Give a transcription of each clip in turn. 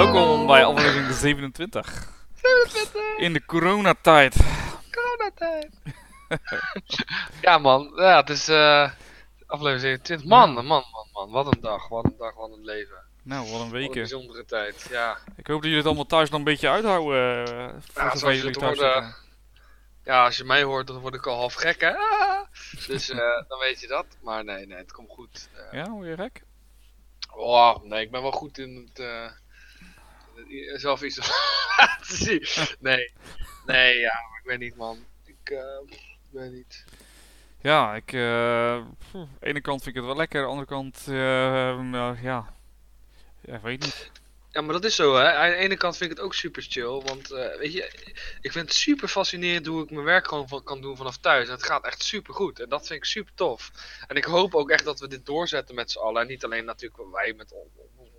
Welkom bij aflevering 27. 27, In de coronatijd. coronatijd. ja man, ja, het is eh aflevering 27. Man, man, man, man, wat een dag, wat een dag, wat een leven. Nou, wat een Wat een bijzondere tijd, ja. Ik hoop dat jullie het allemaal thuis nog een beetje uithouden. eh, Ja, zover zoals jullie het thuis hoorde. zitten. Ja, als je mij hoort, dan word ik al half gek, hè. Ah! Dus eh, dan weet je dat. Maar nee, nee, het komt goed. Ja, hoe je gek? oh, nee, ik ben wel goed in het, eh, zelf zien. Nee, nee, ja, ik weet niet, man. Ik, ik weet niet. Ja, ik... eh, pff, aan de ene kant vind ik het wel lekker, aan de andere kant... eh, nou, ja... Ja, ik weet niet. Ja, maar dat is zo, hè. Aan de ene kant vind ik het ook super chill. Want, weet je, ik vind het super fascinerend hoe ik mijn werk gewoon van, kan doen vanaf thuis. En het gaat echt super goed. En dat vind ik super tof. En ik hoop ook echt dat we dit doorzetten met z'n allen. En niet alleen natuurlijk wij met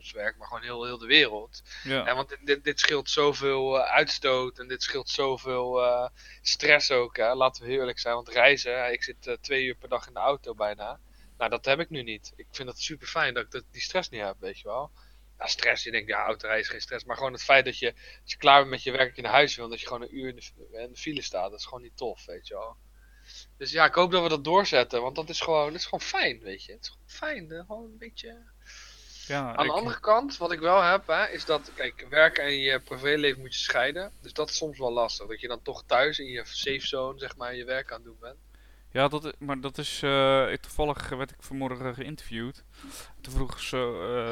ons werk, maar gewoon heel, heel de wereld. Ja, En want dit, dit, dit scheelt zoveel eh, uitstoot en dit scheelt zoveel eh, stress ook. Hè? Laten we eerlijk zijn, want reizen, ik zit eh, twee uur per dag in de auto bijna. Nou, dat heb ik nu niet. Ik vind het super fijn dat ik dat, die stress niet heb, weet je wel. Ja, stress, je denkt, ja, autorijden is geen stress. Maar gewoon het feit dat je, als je klaar bent met je werk dat je naar huis wil, en dat je gewoon een uur in de, in de file staat, dat is gewoon niet tof, weet je wel. Dus ja, ik hoop dat we dat doorzetten, want dat is gewoon, dat is gewoon fijn, weet je. Het is gewoon fijn, gewoon een beetje... ja Aan ik- de andere kant, wat ik wel heb, hè, is dat, kijk, werk en je privéleven moet je scheiden. Dus dat is soms wel lastig. Dat je dan toch thuis in je safe zone, zeg maar, je werk aan het doen bent. Ja, dat, maar dat is. eh, ik- toevallig werd ik vanmorgen geïnterviewd. Toen vroeg ze,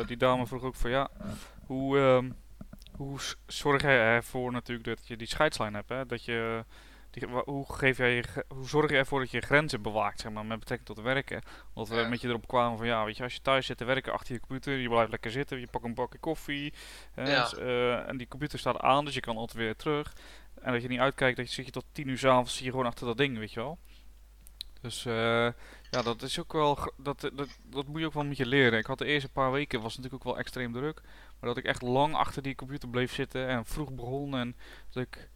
eh, die dame vroeg ook van ja, hoe, ehm, hoe zorg jij ervoor natuurlijk dat je die scheidslijn hebt? Hè? Dat je, die, hoe, geef jij je, hoe zorg je ervoor dat je grenzen bewaakt, zeg maar, met betrekking tot werken? Want we met je erop kwamen van ja, weet je, als je thuis zit te werken achter je computer, je blijft lekker zitten, je pakt een bakje koffie. hè, Ja. s- eh, en die computer staat aan, dus je kan altijd weer terug. En dat je niet uitkijkt, dat je zit je tot tien uur s'avonds, zie je gewoon achter dat ding, weet je wel. Dus eh, ja, dat is ook wel, dat, dat, dat moet je ook wel met je leren. Ik had de eerste paar weken, was natuurlijk ook wel extreem druk. Maar dat ik echt lang achter die computer bleef zitten en vroeg begon en dat ik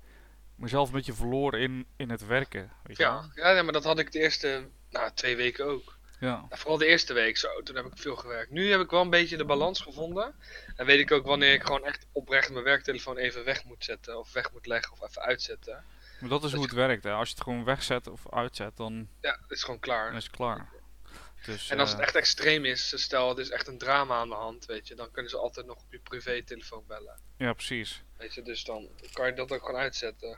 mezelf een beetje verloor in, in het werken, weet je wel. Ja, ja nee, maar dat had ik de eerste, nou, twee weken ook. Ja, Nou, vooral de eerste week zo, toen heb ik veel gewerkt. Nu heb ik wel een beetje de balans gevonden. En weet ik ook wanneer ik gewoon echt oprecht mijn werktelefoon even weg moet zetten. Of weg moet leggen of even uitzetten. maar dat is Dat hoe het werkt. Hè. Als je het gewoon wegzet of uitzet, dan, Ja, het is gewoon klaar. dan is het klaar. Dus, En als het eh, echt extreem is, stel het is echt een drama aan de hand, weet je, dan kunnen ze altijd nog op je privé-telefoon bellen. Ja, precies. Weet je, dus dan kan je dat ook gewoon uitzetten.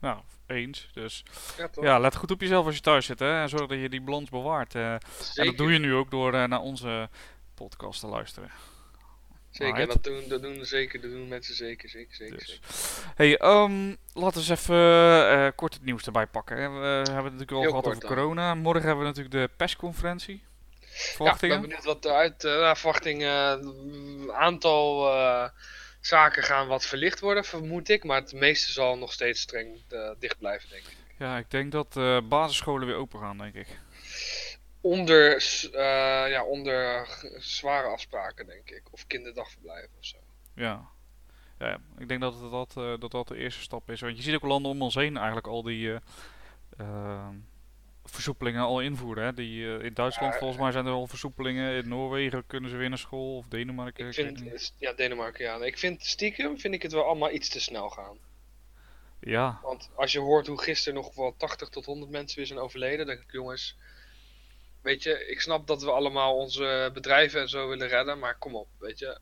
Nou, eens. Dus Ja, ja, let goed op jezelf als je thuis zit hè, en zorg dat je die balans bewaart. eh. En dat doe je nu ook door eh, naar onze podcast te luisteren. Zeker, dat doen, dat doen zeker, dat doen mensen zeker, zeker, zeker. Dus. zeker. Hey, ehm, laten we eens even eh, kort het nieuws erbij pakken. We hebben het natuurlijk al Heel gehad over dan. corona. Morgen hebben we natuurlijk de persconferentie. Ja, ik Verwachtingen? ben benieuwd wat uh, naar verwachting, aantal zaken gaan wat verlicht worden, vermoed ik. Maar het meeste zal nog steeds streng eh, dicht blijven, denk ik. Ja, ik denk dat eh, basisscholen weer open gaan, denk ik. Onder, eh, ja, onder zware afspraken, denk ik. Of kinderdagverblijven of zo. Ja. ja ik denk dat dat, dat dat de eerste stap is. Want je ziet ook landen om ons heen eigenlijk al die versoepelingen al invoeren. Hè? Die, eh, in Duitsland Ja, volgens mij zijn er al versoepelingen. In Noorwegen kunnen ze weer naar school. Of Denemarken. Ik vind, ja, Denemarken, ja. Ik vind stiekem, vind ik het wel allemaal iets te snel gaan. Ja, Want als je hoort hoe gisteren nog wel 80 tot 100 mensen weer zijn overleden, denk ik, jongens, weet je, ik snap dat we allemaal onze bedrijven en zo willen redden, maar kom op, weet je.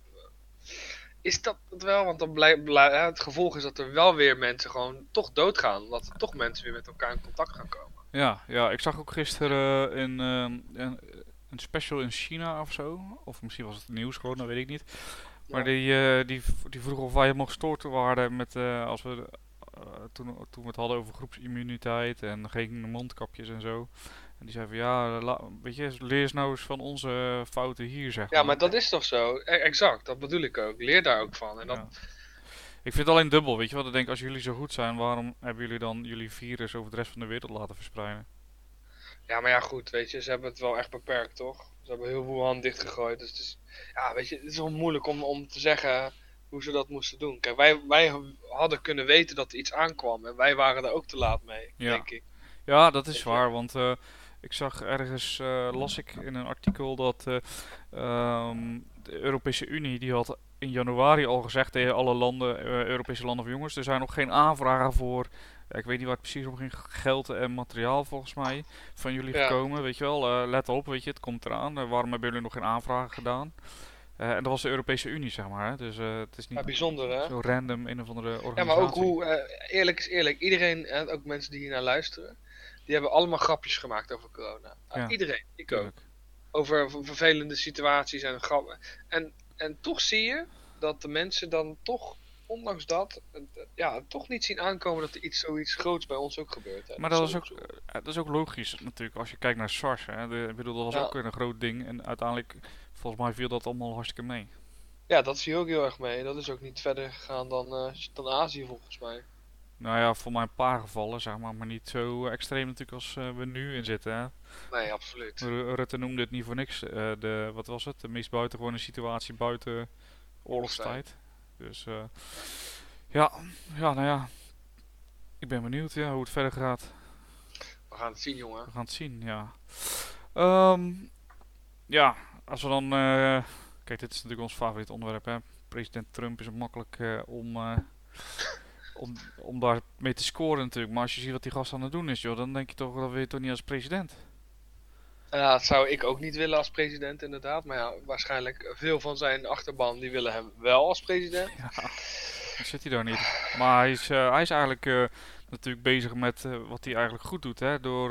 Is dat het wel? Want dan blij, blij- ja, het gevolg is dat er wel weer mensen gewoon toch doodgaan. Dat er toch mensen weer met elkaar in contact gaan komen. Ja, ja, ik zag ook gisteren eh, in, ehm, een, een special in China of zo. Of misschien was het nieuws gewoon, dat weet ik niet. Maar die, eh, die, die vroeg of wij helemaal gestoord waren met, eh, als we, eh, toen, toen we het hadden over groepsimmuniteit en geen mondkapjes en zo. En die zei van ja, la- weet je, leer eens nou eens van onze fouten hier, zeg Ja, maar dat is toch zo? E- exact, dat bedoel ik ook. Leer daar ook van. En dat, Ja. Ik vind het alleen dubbel, weet je wat? Ik denk, als jullie zo goed zijn, waarom hebben jullie dan jullie virus over de rest van de wereld laten verspreiden? Ja, maar ja, goed, weet je, ze hebben het wel echt beperkt, toch? Ze hebben heel Wuhan dichtgegooid. Dus het is, ja, weet je, het is wel moeilijk om, om te zeggen hoe ze dat moesten doen. Kijk, wij, wij hadden kunnen weten dat er iets aankwam. En wij waren er ook te laat mee, Ja. denk ik. Ja, dat is waar, want eh, ik zag ergens, eh, las ik in een artikel dat eh, ehm, de Europese Unie die had in januari al gezegd tegen alle landen, eh, Europese landen van jongens, er zijn nog geen aanvragen voor, ik weet niet waar het precies om ging, geld en materiaal volgens mij, van jullie Ja. gekomen, weet je wel. Eh, let op, weet je, het komt eraan. Eh, waarom hebben jullie nog geen aanvragen gedaan? En dat was de Europese Unie, zeg maar. Hè? Dus het is niet Ja, bijzonder hè? zo random een of andere organisatie. Ja, maar ook hoe, eerlijk is eerlijk, iedereen, en ook mensen die hier naar luisteren, die hebben allemaal grapjes gemaakt over corona. Ah, Ja, iedereen, ik ook. Tuurlijk. Over vervelende situaties en grappen. En, en toch zie je dat de mensen dan toch, ondanks dat, ja, toch niet zien aankomen dat er iets zoiets groots bij ons ook gebeurt. Hè. Maar dat is ook, eh, dat is ook logisch natuurlijk, als je kijkt naar SARS. Hè? De, ik bedoel, dat was Ja. ook een groot ding. En uiteindelijk, volgens mij viel dat allemaal hartstikke mee. Ja, dat zie je ook heel erg mee. Dat is ook niet verder gegaan dan, eh, dan Azië volgens mij. Nou ja, voor mij een paar gevallen, zeg maar, maar niet zo extreem natuurlijk als eh, we nu in zitten. Hè? Nee, absoluut. Ru- Rutte noemde het niet voor niks. eh, de, wat was het? De meest buitengewone situatie buiten oorlogstijd. Dus eh, ja, ja, nou ja. Ik ben benieuwd ja, hoe het verder gaat. We gaan het zien, jongen. We gaan het zien, ja. Ehm, ja, als we dan... kijk, dit is natuurlijk ons favoriet onderwerp, hè. President Trump is makkelijk om, om, om daar mee te scoren natuurlijk. Maar als je ziet wat die gast aan het doen is, joh, dan denk je toch, dat wil je toch niet als president? Ja, dat zou ik ook niet willen als president, inderdaad. Maar ja, waarschijnlijk veel van zijn achterban die willen hem wel als president. Ja, dan zit hij daar niet. Maar hij is, eh, hij is eigenlijk eh, natuurlijk bezig met eh, wat hij eigenlijk goed doet. Hè? Door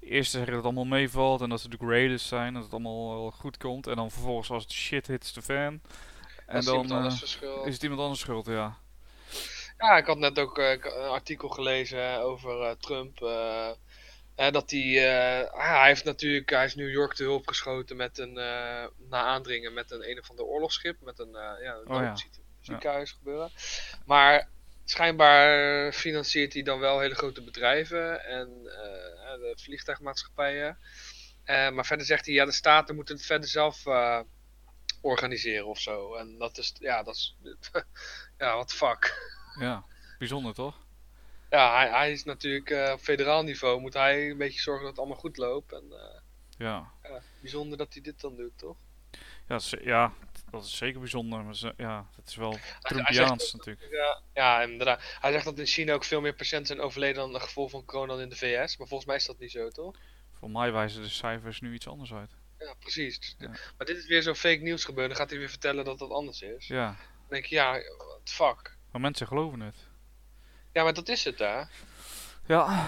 eerst te zeggen dat het allemaal meevalt en dat ze de greatest zijn, dat het allemaal wel goed komt. En dan vervolgens als het shit hits de fan. En dan iemand anders verschil. is het iemand anders schuld, ja. Ja, ik had net ook eh, een artikel gelezen over eh, Trump. eh, dat hij, hij heeft natuurlijk, hij is New York te hulp geschoten met een, na aandringen met een een of ander oorlogsschip, met een, ja, een Oh ja. ziekenhuis gebeuren. Maar schijnbaar financiert hij dan wel hele grote bedrijven en de vliegtuigmaatschappijen. Maar verder zegt hij, ja, de staten moeten het verder zelf organiseren of zo. En dat is, ja, dat is, ja, the fuck. Ja, bijzonder toch? Ja, hij, hij is natuurlijk eh, op federaal niveau moet hij een beetje zorgen dat het allemaal goed loopt. En eh, Ja, bijzonder dat hij dit dan doet, toch? ja, ze- ja dat is zeker bijzonder. Maar ze- ja, het is wel Trumpiaans natuurlijk. Ja, ja, inderdaad. Hij zegt dat in China ook veel meer patiënten zijn overleden aan het gevolg van corona dan in de VS. Maar volgens mij is dat niet zo, toch? Voor mij wijzen de cijfers nu iets anders uit. Ja, precies. Dus- Ja. Maar dit is weer zo'n fake nieuws gebeuren. Dan gaat hij weer vertellen dat dat anders is. Ja, Dan denk je, ja, what the fuck. Maar mensen geloven het. Ja, maar dat is het, hè? Ja,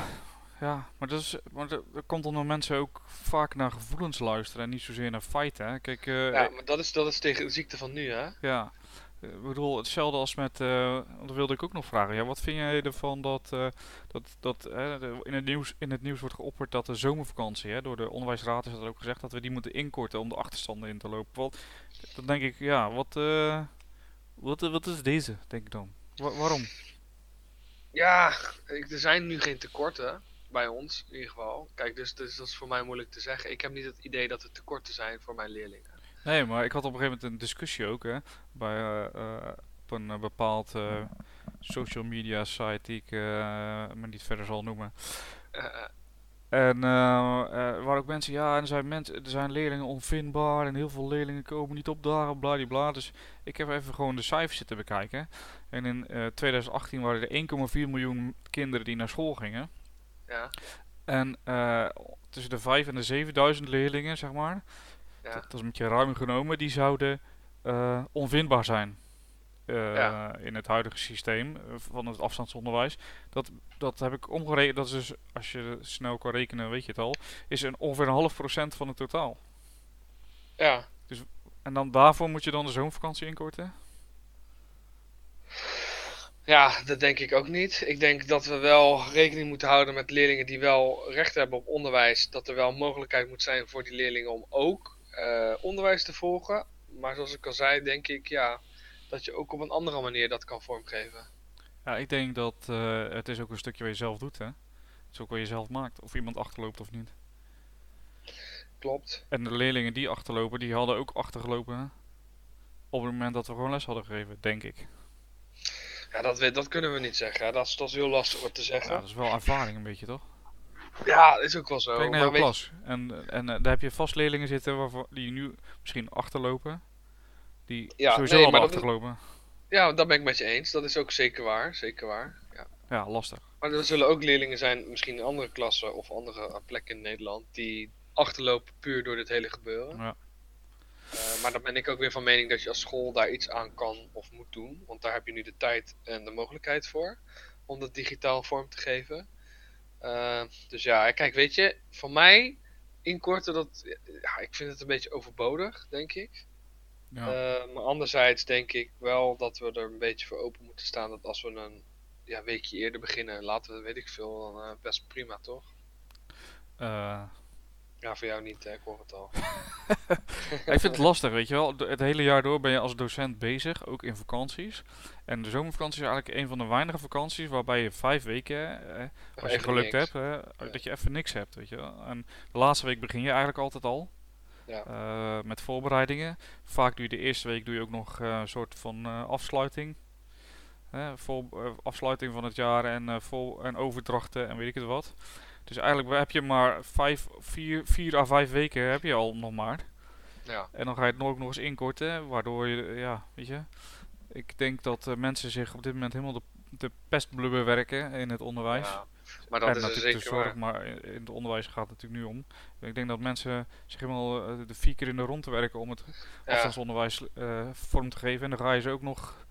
ja maar, dat is, maar dat, dat komt omdat mensen ook vaak naar gevoelens luisteren en niet zozeer naar feiten. Hè. Kijk, eh, Ja, maar dat is, dat is tegen de ziekte van nu, hè? ja. Ik bedoel, hetzelfde als met, want dat wilde ik ook nog vragen. Ja, wat vind jij ervan dat, eh, dat, dat in, het nieuws, in het nieuws wordt geopperd dat de zomervakantie, hè, door de onderwijsraad is dat ook gezegd, dat we die moeten inkorten om de achterstanden in te lopen. Wat, dan denk ik, ja, wat, wat, wat is deze, denk ik dan? Wa- waarom? Ja, ik, er zijn nu geen tekorten. Bij ons, in ieder geval. Kijk, dus, dus dat is voor mij moeilijk te zeggen. Ik heb niet het idee dat er tekorten zijn voor mijn leerlingen. Nee, maar ik had op een gegeven moment een discussie ook, hè, bij, eh, eh, op een eh, bepaald eh, social media site die ik eh, maar niet verder zal noemen. Eh, eh, En eh, eh, waar ook mensen, ja, er zijn, mensen, er zijn leerlingen onvindbaar en heel veel leerlingen komen niet opdagen, bladibla. Dus ik heb even gewoon de cijfers zitten bekijken. En in eh, 2018 waren er 1,4 miljoen kinderen die naar school gingen. ja, En eh, tussen de 5 en de 7000 leerlingen, zeg maar, ja. dat, dat is een beetje ruim genomen, die zouden eh, onvindbaar zijn. Eh, Ja. In het huidige systeem eh, van het afstandsonderwijs. Dat, dat heb ik omgerekend. Dat is dus, als je snel kan rekenen, weet je het al. Is een, ongeveer een half procent van het totaal. ja. En dan daarvoor moet je dan de zomervakantie inkorten? Ja, dat denk ik ook niet. Ik denk dat we wel rekening moeten houden met leerlingen die wel recht hebben op onderwijs. Dat er wel mogelijkheid moet zijn voor die leerlingen om ook eh, onderwijs te volgen. Maar zoals ik al zei, denk ik ja, dat je ook op een andere manier dat kan vormgeven. Ja, ik denk dat eh, het is ook een stukje wat je zelf doet, hè. Het is ook wat je zelf maakt. Of iemand achterloopt of niet. Klopt. En de leerlingen die achterlopen, die hadden ook achtergelopen. hè, Op het moment dat we gewoon les hadden gegeven, denk ik. Ja, dat, weet- dat kunnen we niet zeggen. Dat is, dat is heel lastig om te Ja, zeggen. dat is wel ervaring een beetje, toch? Ja, is ook wel zo. Kijk naar jouw je- klas. En, en eh, daar heb je vast leerlingen zitten waarvoor, die nu misschien achterlopen. Die Ja, sowieso nee, dat- achtergelopen. Ja, dat ben ik met je eens. Dat is ook zeker waar. Zeker waar. Ja. Ja, lastig. Maar er zullen ook leerlingen zijn, misschien in andere klassen of andere plekken in Nederland, die achterlopen puur door dit hele gebeuren. Ja. Eh, maar dan ben ik ook weer van mening dat je als school daar iets aan kan of moet doen. Want daar heb je nu de tijd en de mogelijkheid voor om dat digitaal vorm te geven. Eh, dus ja, kijk, weet je, voor mij inkorten, dat, ja, ik vind het een beetje overbodig, denk ik. Ja. Eh, maar anderzijds denk ik wel dat we er een beetje voor open moeten staan dat als we een ja, weekje eerder beginnen, laten we, weet ik veel, dan eh, best prima, toch? Eh, Ja, voor jou niet, hè? ik hoor het al. ik vind het lastig, weet je wel. Het hele jaar door ben je als docent bezig, ook in vakanties. En de zomervakantie is eigenlijk een van de weinige vakanties waarbij je vijf weken, eh, als je gelukt niks. hebt, Ja. dat je even niks hebt, weet je wel. En de laatste week begin je eigenlijk altijd al. Ja. eh, met voorbereidingen. Vaak doe je de eerste week doe je ook nog eh, een soort van eh, afsluiting. Vol, afsluiting van het jaar en, vol, en overdrachten en weet ik het wat. Dus eigenlijk heb je maar vijf, vier, vier à vijf weken heb je al nog maar. Ja, En dan ga je het ook nog eens inkorten, waardoor je, ja, weet je. Ik denk dat mensen zich op dit moment helemaal de, de pestblubber werken in het onderwijs. ja. maar dat en is natuurlijk de zeker zorg, maar in in het onderwijs gaat het natuurlijk nu om. Ik denk dat mensen zich helemaal eh, de vier keer in de rond te werken om het Ja, afstandsonderwijs eh, vorm te geven. En dan ga je ze ook nog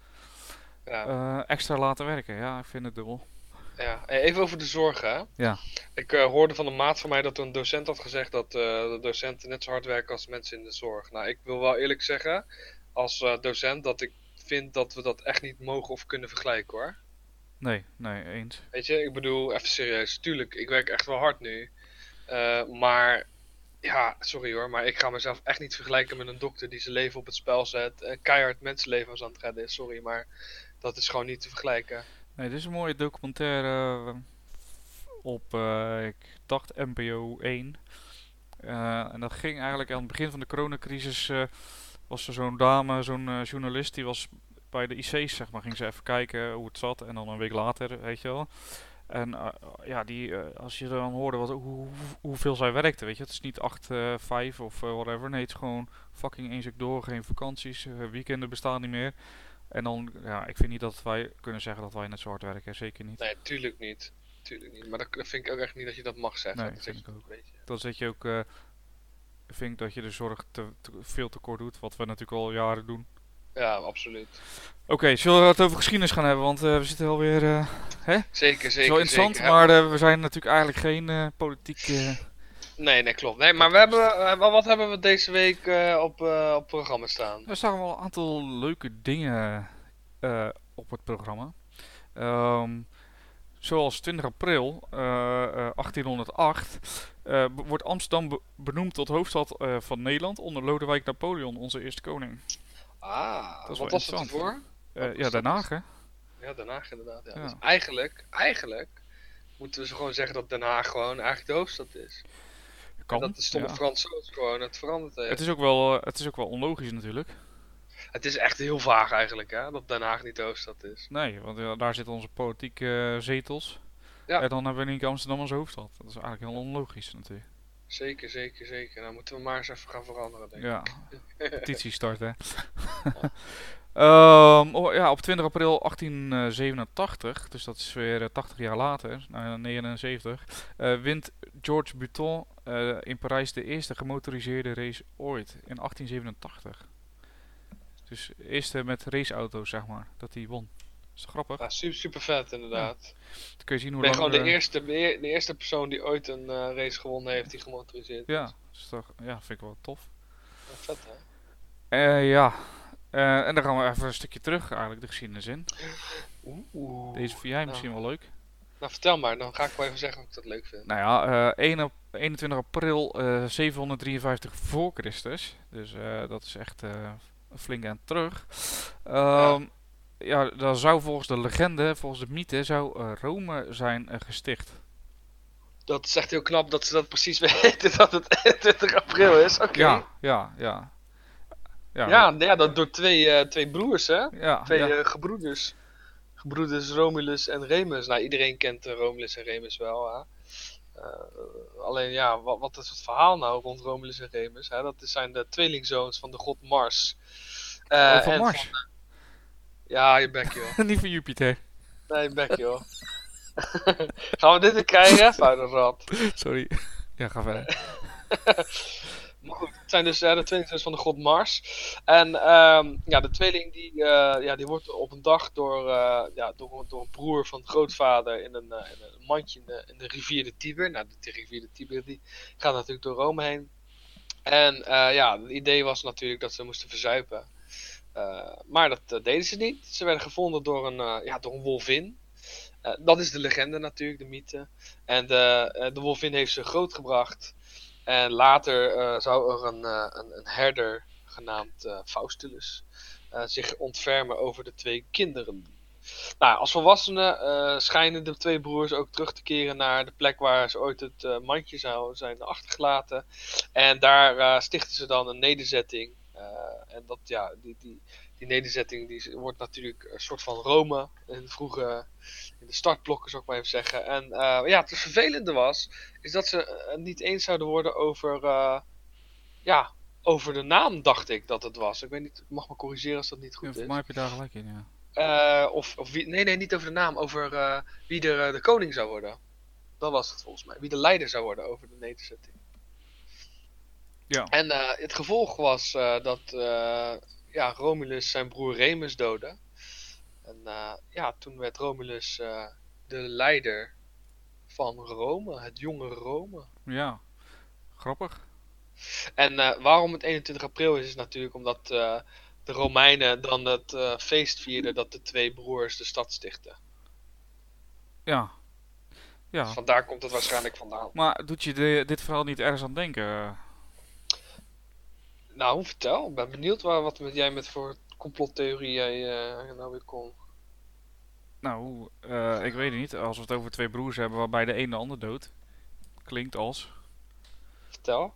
ja, eh, extra laten werken. Ja, ik vind het dubbel. ja. Even over de zorg, hè? Ja. Ik hoorde van een maat van mij dat een docent had gezegd dat de docenten net zo hard werken als mensen in de zorg. Nou, ik wil wel eerlijk zeggen, als docent, dat ik vind dat we dat echt niet mogen of kunnen vergelijken hoor. Nee, nee, eens. Weet je, ik bedoel, even serieus. Tuurlijk, ik werk echt wel hard nu. Eh, maar, ja, sorry hoor, maar ik ga mezelf echt niet vergelijken met een dokter die zijn leven op het spel zet. En keihard mensenlevens aan het redden. Sorry, maar dat is gewoon niet te vergelijken. Nee, dit is een mooie documentaire eh, op, eh, ik dacht NPO 1. Eh, en dat ging eigenlijk aan het begin van de coronacrisis. eh, was er zo'n dame, zo'n eh, journalist, die was bij de IC's, zeg maar, ging ze even kijken hoe het zat. En dan een week later, weet je wel. En eh, ja, die, eh, als je dan hoorde wat, hoe, hoe- hoeveel zij werkte, weet je. Het is niet 8, 5 of eh, whatever. Nee, het is gewoon fucking één stuk door. Geen vakanties, weekenden bestaan niet meer. En dan, ja, ik vind niet dat wij kunnen zeggen dat wij net zo hard werken. Zeker niet. Nee, tuurlijk niet. Tuurlijk niet. Maar dat dat vind ik ook echt niet dat je dat mag zeggen. Nee, dat vind ik ook. Weet je. Dan zet je ook, vind ik dat je de zorg te, te- veel te kort doet. Wat we natuurlijk al jaren doen. Ja, absoluut. Oké, zullen we het over geschiedenis gaan hebben? Want eh, we zitten alweer... eh het Zeker, is zeker. wel interessant, zeker. maar eh, we zijn natuurlijk eigenlijk geen politiek... Nee, nee, klopt. Nee, maar we hebben, wat hebben we deze week op, op programma staan? Er staan wel een aantal leuke dingen op het programma. Ehm, zoals 20 april eh, eh, 1808 eh, be- wordt Amsterdam be- benoemd tot hoofdstad van Nederland onder Lodewijk Napoleon, onze eerste koning. Ah, Dat wat was het ervoor? Eh, Wat ja? Den Haag hè? Ja, Den Haag inderdaad. Ja. Ja. Dus eigenlijk, eigenlijk moeten we ze gewoon zeggen dat Den Haag gewoon eigenlijk de hoofdstad is. Kan. en dat de stomme ja. Fransoos gewoon het veranderd heeft. Het is ook wel, eh, het is ook wel onlogisch natuurlijk. Het is echt heel vaag eigenlijk, hè, dat Den Haag niet de hoofdstad is. Nee, want ja, daar zitten onze politieke eh, zetels. Ja. En dan hebben we in Amsterdam als hoofdstad. Dat is eigenlijk heel onlogisch natuurlijk. Zeker, zeker, zeker. Nou moeten we maar eens even gaan veranderen, denk ik. Ja, petitie starten. Ehm, oh, ja, op 20 april 1887, dus dat is weer eh, 80 jaar later, uh, 79, eh, wint George Button eh, in Parijs de eerste gemotoriseerde race ooit in 1887. Dus de eerste met raceauto's, zeg maar, dat hij won. Is grappig? Ja, super, super vet inderdaad. Dan kun je zien hoe ben lang... gewoon de eh, eerste, de eer- de eerste persoon die ooit een eh, race gewonnen heeft die gemotoriseerd Ja, is. toch, ja, vind ik wel tof. Ja, vet hè? Eh, ja, en dan gaan we even een stukje terug eigenlijk de geschiedenis in. Oeh. Deze vind jij misschien wel leuk. Nou vertel maar, dan ga ik wel even zeggen of ik dat leuk vind. Nou ja, eh, 1 op 21 april eh, 753 voor Christus. Dus dat is echt een flink aan terug. Ehm, ja. dan zou volgens de legende, volgens de mythe, zou eh, Rome zijn eh, gesticht. Dat is echt heel knap dat ze dat precies weten dat het 21 april is. Oké. Ja, ja, ja. Ja, Ja, ja, dat door twee, eh, twee broers, hè? ja, Twee ja. gebroeders. Gebroeders Romulus en Remus. Nou, iedereen kent Romulus en Remus wel, hè? Alleen ja, wat, wat is het verhaal nou rond Romulus en Remus? Hè? Dat zijn de tweelingzoons van de god Mars. En Mars. van- ja, je bek joh. Niet voor Jupiter. Nee, je bek joh. Gaan we dit weer krijgen? Vuile rat. Sorry. Ja, ga verder. Maar goed, het zijn dus eh, de tweelingzus van de god Mars. En ehm, ja, de tweeling die, eh, ja, die wordt op een dag door, eh, ja, door, door een broer van de grootvader in een, in een mandje in de, in de rivier de Tiber. Nou, de, de rivier de Tiber die gaat natuurlijk door Rome heen. En ja, het idee was natuurlijk dat ze moesten verzuipen. Eh, maar dat eh, deden ze niet. Ze werden gevonden door een, eh, ja, door een wolvin. Dat is de legende natuurlijk, de mythe. En de, de wolvin heeft ze grootgebracht. En later zou er een, een, herder genaamd Faustulus zich ontfermen over de twee kinderen. Nou, als volwassenen schijnen de twee broers ook terug te keren naar de plek waar ze ooit het mandje zou zijn achtergelaten. En daar eh, stichten ze dan een nederzetting. Eh, en dat, ja, die, die, die nederzetting die wordt natuurlijk een soort van Rome in de vroege, in de startblokken zou ik maar even zeggen. En eh, ja, het vervelende was, is dat ze het niet eens zouden worden over, eh, ja, over de naam, dacht ik dat het was. Ik weet niet, ik mag me corrigeren als dat niet Ja, goed voor is. mij heb je daar gelijk in, ja. Eh, of, of wie, nee, nee, niet over de naam, over eh, wie er eh, de koning zou worden. Dat was het volgens mij. Wie de leider zou worden over de nederzetting. Ja. En eh, het gevolg was eh, dat eh, ja, Romulus zijn broer Remus doodde. En ja, toen werd Romulus de leider van Rome, het jonge Rome. Ja. Grappig. En eh, waarom het 21 april is, is natuurlijk omdat de Romeinen dan het eh, feest vierden dat de twee broers de stad stichten. Ja. Ja. Dus vandaar komt het waarschijnlijk vandaan. Maar doet je de- dit verhaal niet ergens aan denken? Nou, vertel. Ik ben benieuwd waar, wat met jij met voor complottheorie jij eh, nou weer kon. Nou, eh, ik weet het niet. Als we het over twee broers hebben waarbij de een de ander dood. Klinkt als. Vertel.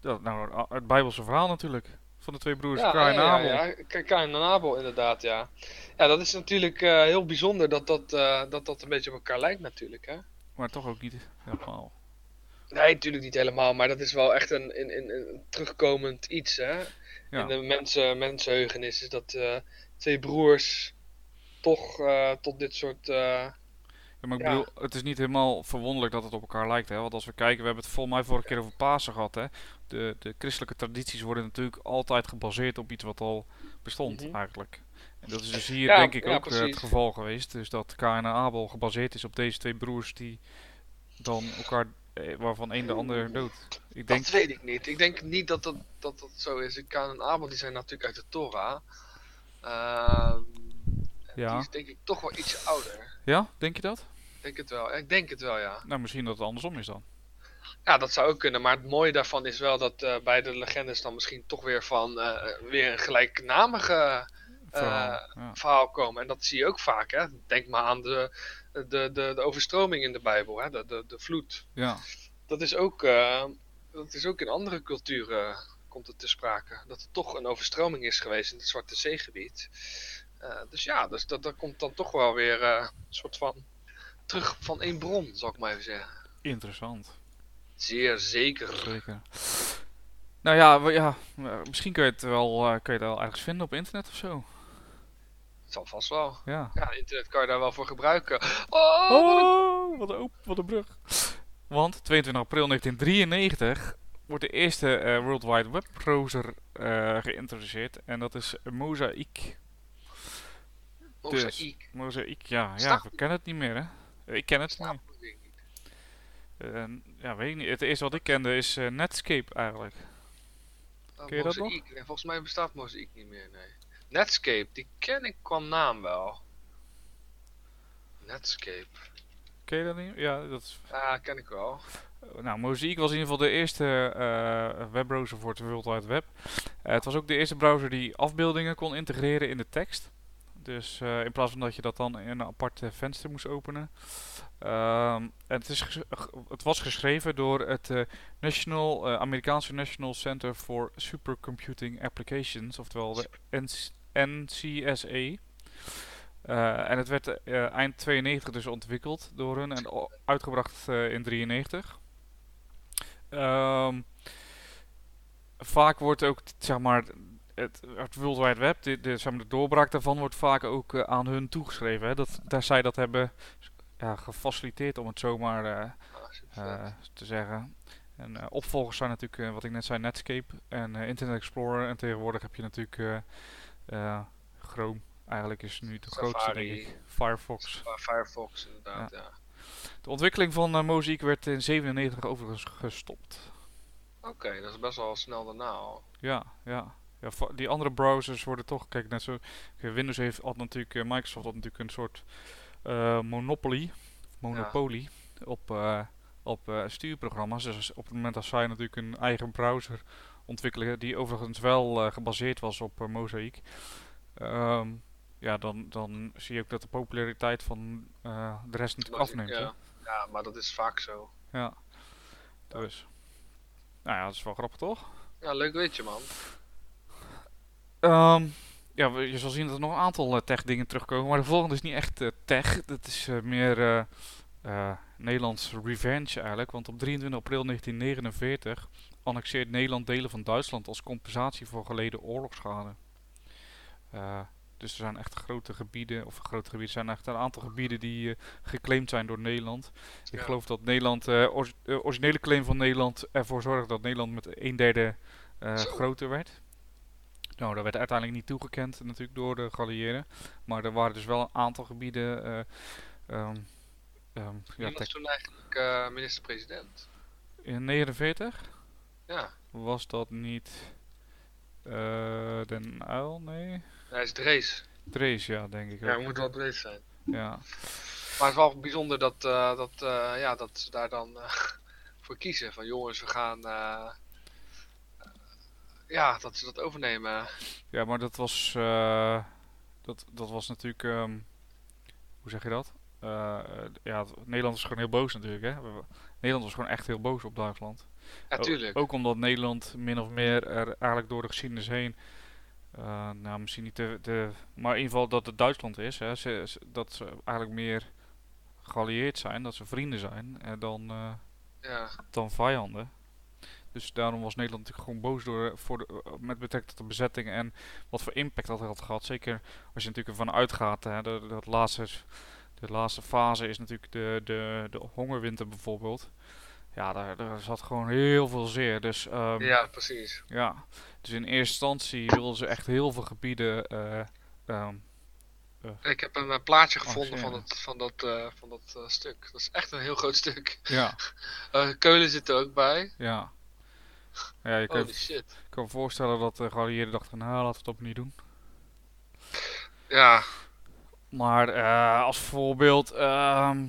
Dat, nou, het Bijbelse verhaal natuurlijk. Van de twee broers, Ja, Kain en Abel. ja, ja. Ka- Kain en Abel, inderdaad, ja. Ja, dat is natuurlijk eh, heel bijzonder dat dat, eh, dat dat een beetje op elkaar lijkt natuurlijk, hè. Maar toch ook niet helemaal. Nee, natuurlijk niet helemaal, maar dat is wel echt een, een, een, een terugkomend iets, hè. Ja. In de mensen, mensenheugenis is dat eh, twee broers toch eh, tot dit soort... eh, Ja, maar ik Ja. bedoel, het is niet helemaal verwonderlijk dat het op elkaar lijkt. Hè? Want als we kijken, we hebben het volgens mij vorige keer over Pasen gehad. Hè? De, de christelijke tradities worden natuurlijk altijd gebaseerd op iets wat al bestond Mhm. eigenlijk. En dat is dus hier Ja, denk ik ook het geval geweest. Dus dat Kain en Abel gebaseerd is op deze twee broers die dan elkaar, waarvan één de ander dood. Ik denk, Dat weet ik niet. Ik denk niet dat dat, dat, dat zo is. Kain en Abel die zijn natuurlijk uit de Torah. Ehm, Ja. Die is denk ik toch wel iets ouder. ja, denk je dat? Ik denk het wel. Ik denk het wel, ja. Nou, misschien dat het andersom is dan. Ja, dat zou ook kunnen. Maar het mooie daarvan is wel dat eh, bij de legendes dan misschien toch weer van eh, weer een gelijknamige Verhaal. Eh, ja. verhaal komen. En dat zie je ook vaak. Hè? Denk maar aan de, de, de, de overstroming in de Bijbel, hè? De, de, de vloed. ja, Dat is ook, eh, dat is ook in andere culturen komt het te sprake. Dat er toch een overstroming is geweest in het Zwarte Zeegebied. Eh, dus ja, dus dat, dat komt dan toch wel weer eh, een soort van terug van één bron, zal ik maar even zeggen. interessant. Zeer zeker. Zeker. Nou ja, ja, eh, misschien kun je het wel, eh, kun je het wel ergens vinden op internet of zo. Zal vast wel. Ja. Ja, internet kan je daar wel voor gebruiken. Oh, wat een- Oh, wat een, op, wat een brug. Want 22 april 1993 wordt de eerste eh, World Wide Web browser eh, geïntroduceerd. En dat is Mosaic. mozaïek. Mosaic, ja, ja, Staat we kennen het niet meer hè. Ik ken het niet. Eh, ja, weet ik niet. Het eerste wat ik kende is Netscape eigenlijk. Oh, Ken je dat nog? Volgens mij bestaat Mozaïek niet meer, nee. Netscape, die ken ik qua naam wel. Netscape. Ken je dat niet? Ja, dat is Ja, ken ik wel. Nou, Mosaic was in ieder geval de eerste eh, webbrowser voor het World Wide Web. Eh, het was ook de eerste browser die afbeeldingen kon integreren in de tekst. Dus eh, in plaats van dat je dat dan in een apart venster moest openen. Ehm, en het, is het was geschreven door het National, Amerikaanse National Center for Supercomputing Applications, oftewel de NC NCSA. Eh, en het werd eh, eind 92 dus ontwikkeld door hun en uitgebracht eh, in 93. Ehm, vaak wordt ook, zeg maar, het, het World Wide Web, de, de, zeg maar, de doorbraak daarvan wordt vaak ook aan hun toegeschreven. Hè? Dat, dat zij dat hebben ja, gefaciliteerd, om het zomaar te zeggen. En opvolgers zijn natuurlijk, wat ik net zei, Netscape en Internet Explorer. En tegenwoordig heb je natuurlijk Chrome. Eigenlijk is nu de grootste, denk ik. Firefox. Firefox inderdaad, ja. De ontwikkeling van Mosaic werd in 97 overigens gestopt. Oké, dat is best wel snel daarna al. Ja, ja. ja die andere browsers worden toch, kijk, net zo. Windows heeft had natuurlijk, eh, Microsoft had natuurlijk een soort eh, monopoly, monopolie op, op stuurprogramma's. Dus op het moment dat zij natuurlijk een eigen browser ontwikkelen, die overigens wel eh, gebaseerd was op eh, Mosaic, ehm, ja, dan, dan zie je ook dat de populariteit van eh, de rest natuurlijk afneemt. Ja. ja, maar dat is vaak zo. Ja. Dus. Nou ja, dat is wel grappig toch? Ja, leuk weet je man. Ehm, ja, je zal zien dat er nog een aantal tech dingen terugkomen. Maar de volgende is niet echt tech. Dat is meer Nederlands revenge eigenlijk. Want op 23 april 1949 annexeert Nederland delen van Duitsland als compensatie voor geleden oorlogsschade. Eh, dus er zijn echt grote gebieden, of grote gebieden, er zijn echt een aantal gebieden die eh, geclaimd zijn door Nederland. Ik Ja. geloof dat Nederland, de originele claim van Nederland ervoor zorgde dat Nederland met een derde groter werd. Nou, dat werd uiteindelijk niet toegekend natuurlijk door de geallieerden. Maar er waren dus wel een aantal gebieden. ehm, ja, was toen eigenlijk minister-president? in 49 Ja, was dat niet eh Den Uil? Nee. hij is Drees. Drees, ja, denk ik Ja, moet wel Drees zijn. Ja. Maar het is wel bijzonder dat, eh, dat, eh, ja, dat ze daar dan voor kiezen. Van jongens, we gaan... ja, dat ze dat overnemen. Ja, maar dat was, dat, dat was natuurlijk, ehm, hoe zeg je dat? Ja, Nederland was gewoon heel boos natuurlijk, hè? Nederland was gewoon echt heel boos op Duitsland. Ja, O- tuurlijk. ook omdat Nederland min of meer er eigenlijk door de geschiedenis heen, eh, nou misschien niet de, de, maar in ieder geval dat het Duitsland is, hè? Ze, ze- dat ze eigenlijk meer geallieerd zijn, dat ze vrienden zijn, eh, dan, eh, Ja, dan vijanden. Dus daarom was Nederland natuurlijk gewoon boos door, voor de, met betrekking tot de bezetting en wat voor impact dat had gehad. Zeker als je natuurlijk ervan uitgaat, hè, de, dat laatste, de laatste fase is natuurlijk de, de, de hongerwinter bijvoorbeeld. Ja, daar, daar zat gewoon heel veel zeer. Dus ehm, ja. ja, precies. dus in eerste instantie wilden ze echt heel veel gebieden eh, ehm, Ik heb een eh, plaatje gevonden van, het, van dat, eh, van dat eh, stuk. Dat is echt een heel groot stuk. ja, Eh, Keulen zit er ook bij. ja. Ja, je kan Holy shit. je kan me voorstellen dat de geallieerden dachten, nou laten we het op niet doen. Ja, Maar eh, als voorbeeld, ehm,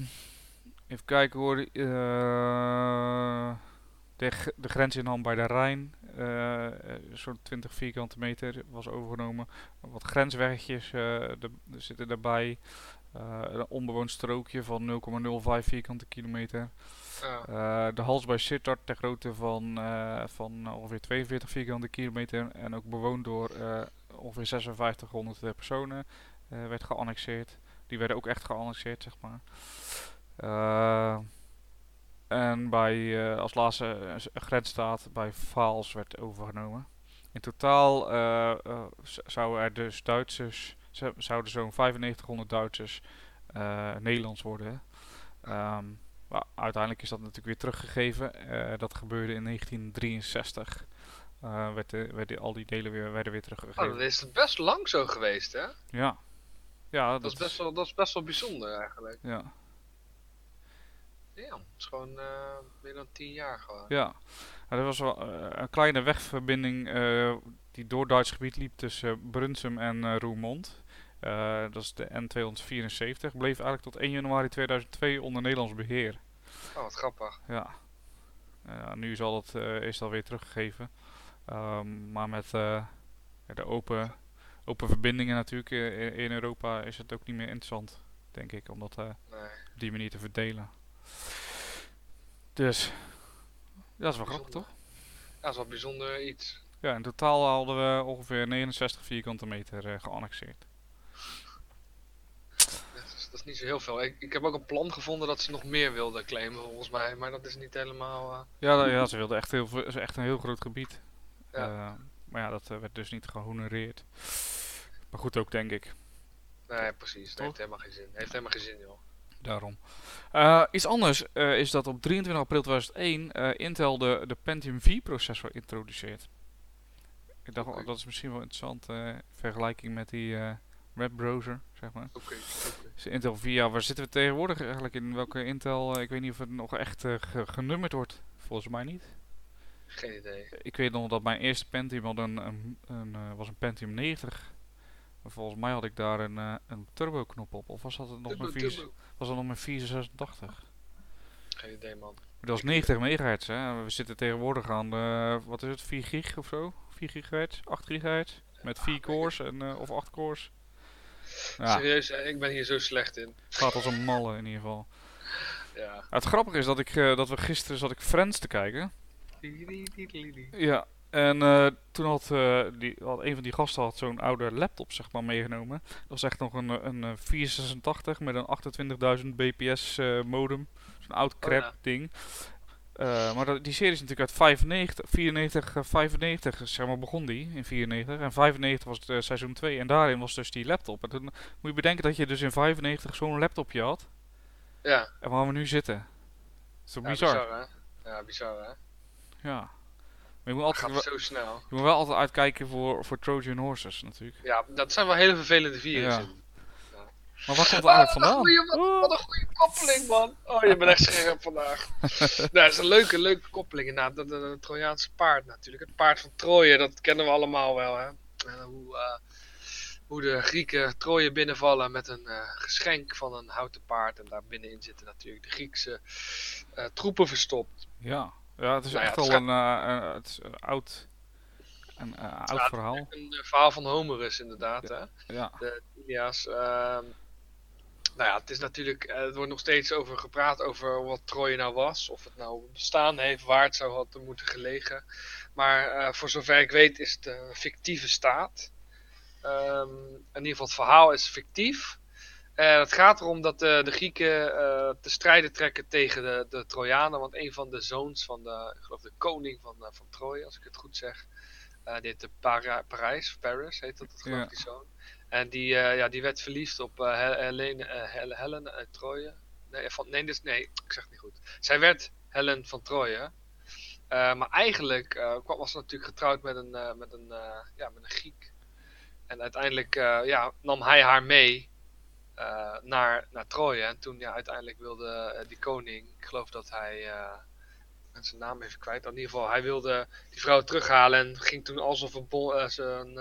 even kijken hoor, eh, de, de grens in Ham bij de Rijn, eh, zo'n 20 vierkante meter was overgenomen. Wat grensweggetjes eh, er er zitten daarbij. Eh, een onbewoond strookje van 0,05 vierkante kilometer. de hals bij Sittard ter grootte van, van ongeveer 42 vierkante kilometer en ook bewoond door ongeveer 5600 personen werd geannexeerd. Die werden ook echt geannexeerd, zeg maar. Eh, en bij, eh, als laatste eh, grensstaat bij Vaals werd overgenomen. In totaal zouden er dus Duitsers, zouden zo'n 9500 Duitsers Nederlands worden. Ehm, maar uiteindelijk is dat natuurlijk weer teruggegeven. Dat gebeurde in 1963. Eh werd de, al die delen weer, werden weer Oh, teruggegeven. dan is het best lang zo geweest, hè? Ja. Ja, dat, Dat is best wel, dat is best wel bijzonder eigenlijk. Ja. Ja, het is gewoon eh, meer dan tien jaar gewoon. Ja. Nou, er was wel eh, een kleine wegverbinding eh, die door Duits gebied liep tussen Brunsum en Roermond. Dat is de N274. Bleef eigenlijk tot 1 januari 2002 onder Nederlands beheer. Oh, wat grappig. Ja. Eh, nu is, al eh, is alweer teruggegeven. Ehm, maar met de open, open verbindingen natuurlijk in, Europa is het ook niet meer interessant, denk ik, om dat Nee. op die manier te verdelen. Dus, dat is wel grappig toch? Dat is wel bijzonder iets. Ja, in totaal hadden we ongeveer 69 vierkante meter eh, geannexeerd. Dat is, dat is niet zo heel veel. Ik, ik heb ook een plan gevonden dat ze nog meer wilden claimen volgens mij. Maar dat is niet helemaal... eh, Ja, da- ja ze wilden echt, heel, veel- is echt een heel groot gebied. Ja. Eh, Maar ja, dat werd dus niet gehonoreerd. Maar goed ook, denk ik. Nee, precies. Dat heeft helemaal geen zin. Heeft helemaal geen zin, joh. Daarom. Eh, iets anders eh, is dat op 23 april 2001 eh, Intel de, de Pentium V-processor introduceert. Ik dacht, dat is misschien wel interessant in vergelijking met die webbrowser, zeg maar. Oké. Dus Intel V, ja, waar zitten we tegenwoordig eigenlijk in? Welke Intel, ik weet niet of het nog echt ge- genummerd wordt. Volgens mij niet. Geen idee. Ik weet nog dat mijn eerste Pentium had een, een, een, was een Pentium 90. Volgens mij had ik daar een, eh, een turbo knop op. Of was dat nog Turbo, mijn 4, turbo. was dat nog mijn 486? Geen idee, man. Dat was 90 megahertz, hè. We zitten tegenwoordig aan, eh, wat is het, 4 gig of zo? 4 gigahertz? 8 gigahertz? Met 4 cores en, eh, of 8 cores? Ja, Serieus, ik ben hier zo slecht in. gaat als een malle in ieder geval. Ja. Het grappige is dat, ik, eh, dat we gisteren zat ik Friends te kijken. Ja, en eh, toen had, eh, die, had een van die gasten had zo'n oude laptop zeg maar meegenomen. Dat was echt nog een, eh, een eh, 486 met een 28.000 bps eh, modem. Zo'n oud crap ja. ding. Maar dat, die serie is natuurlijk uit 95, 94, eh, 95 zeg maar begon die in 94. En 95 was het seizoen 2 en daarin was dus die laptop. En toen moet je bedenken dat je dus in 95 zo'n laptopje had. Ja, En waar we nu zitten. Dat is toch ja bizar? bizar, hè? Ja, bizar, hè? Ja. Maar je moet, altijd, gaat zo snel. je moet wel altijd uitkijken voor, voor Trojan horses natuurlijk. Ja, dat zijn wel hele vervelende virussen. Maar waar komt wat een vandaan? goeie- wat, wat een goede koppeling, man. Oh, je bent echt scherp vandaag. nou, dat is een leuke, leuke koppeling inderdaad. Dat, dat, dat Trojaanse paard natuurlijk. Het paard van Troje, dat kennen we allemaal wel, hè. En hoe, eh, hoe de Grieken Troje binnenvallen met een eh, geschenk van een houten paard. En daar binnenin zitten natuurlijk de Griekse eh, troepen verstopt. Ja. Ja, het is Nou ja, echt het wel een, eh, het is een oud, een, eh, oud Ja, verhaal. Een eh, verhaal van Homerus inderdaad, hè. Ja. de Ilias. ehm, nou ja, het is natuurlijk, het wordt nog steeds over gepraat over wat Troje nou was. Of het nou bestaan heeft, waar het zou hadden moeten gelegen. Maar voor zover ik weet is het een fictieve staat. Ehm, in ieder geval het verhaal is fictief. En het gaat erom dat de, de Grieken eh, te strijden trekken tegen de, de Trojanen. Want een van de zoons van de, ik geloof de koning van, eh, van Troje, als ik het goed zeg. eh heette Para- Parijs, Paris heet dat, geloof ik, Ja. die zoon. En die, eh, ja, die werd verliefd op eh, Hel- Helene, eh, Hel- Helen uit Troje. Nee, van, nee, dus, nee, ik zeg het niet goed. Zij werd Helen van Troje. Eh, maar eigenlijk eh, was ze natuurlijk getrouwd met een, eh, met een, eh, ja, met een Griek. En uiteindelijk eh, ja, nam hij haar mee eh, naar, naar Troje. En toen ja, uiteindelijk wilde eh, die koning, ik geloof dat hij, eh, zijn naam even kwijt, in ieder geval, hij wilde die vrouw terughalen en ging toen alsof een bon, zijn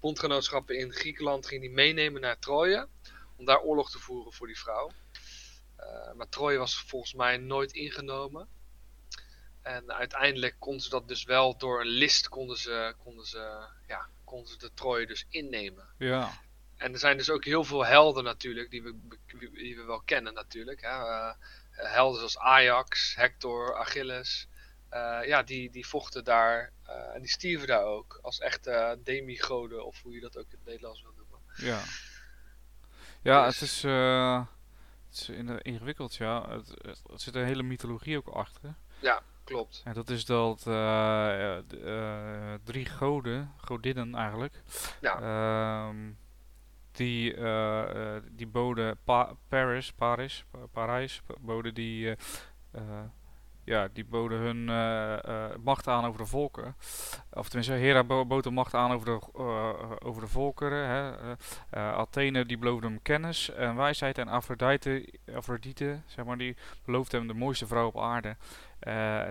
bondgenootschappen in Griekenland ging die meenemen naar Troje. Om daar oorlog te voeren voor die vrouw. Maar Troje was volgens mij nooit ingenomen. En uiteindelijk konden ze dat dus wel door een list konden ze, konden ze, ja, konden ze de Troje dus innemen. Ja. En er zijn dus ook heel veel helden natuurlijk, die we, die we wel kennen natuurlijk. Hè? Eh, helden zoals Ajax, Hector, Achilles. Eh, ja, die, die vochten daar eh, en die stierven daar ook. Als echte demigoden, of hoe je dat ook in het Nederlands wil noemen. Ja. Ja, Dus- het is, het is in- ingewikkeld, ja. Het, het, er zit een hele mythologie ook achter. Klopt. En dat is dat drie goden, godinnen eigenlijk, Ja. ehm, die, eh, die boden pa Paris, Paris, Pa- Parijs, pa- boden die, eh, ja, die boden hun macht aan over de volken. Of tenminste, Hera bo bood macht aan over de, over de volkeren. Hè. Athene die beloofde hem kennis en wijsheid. En Aphrodite, Aphrodite zeg maar, die beloofde hem de mooiste vrouw op aarde.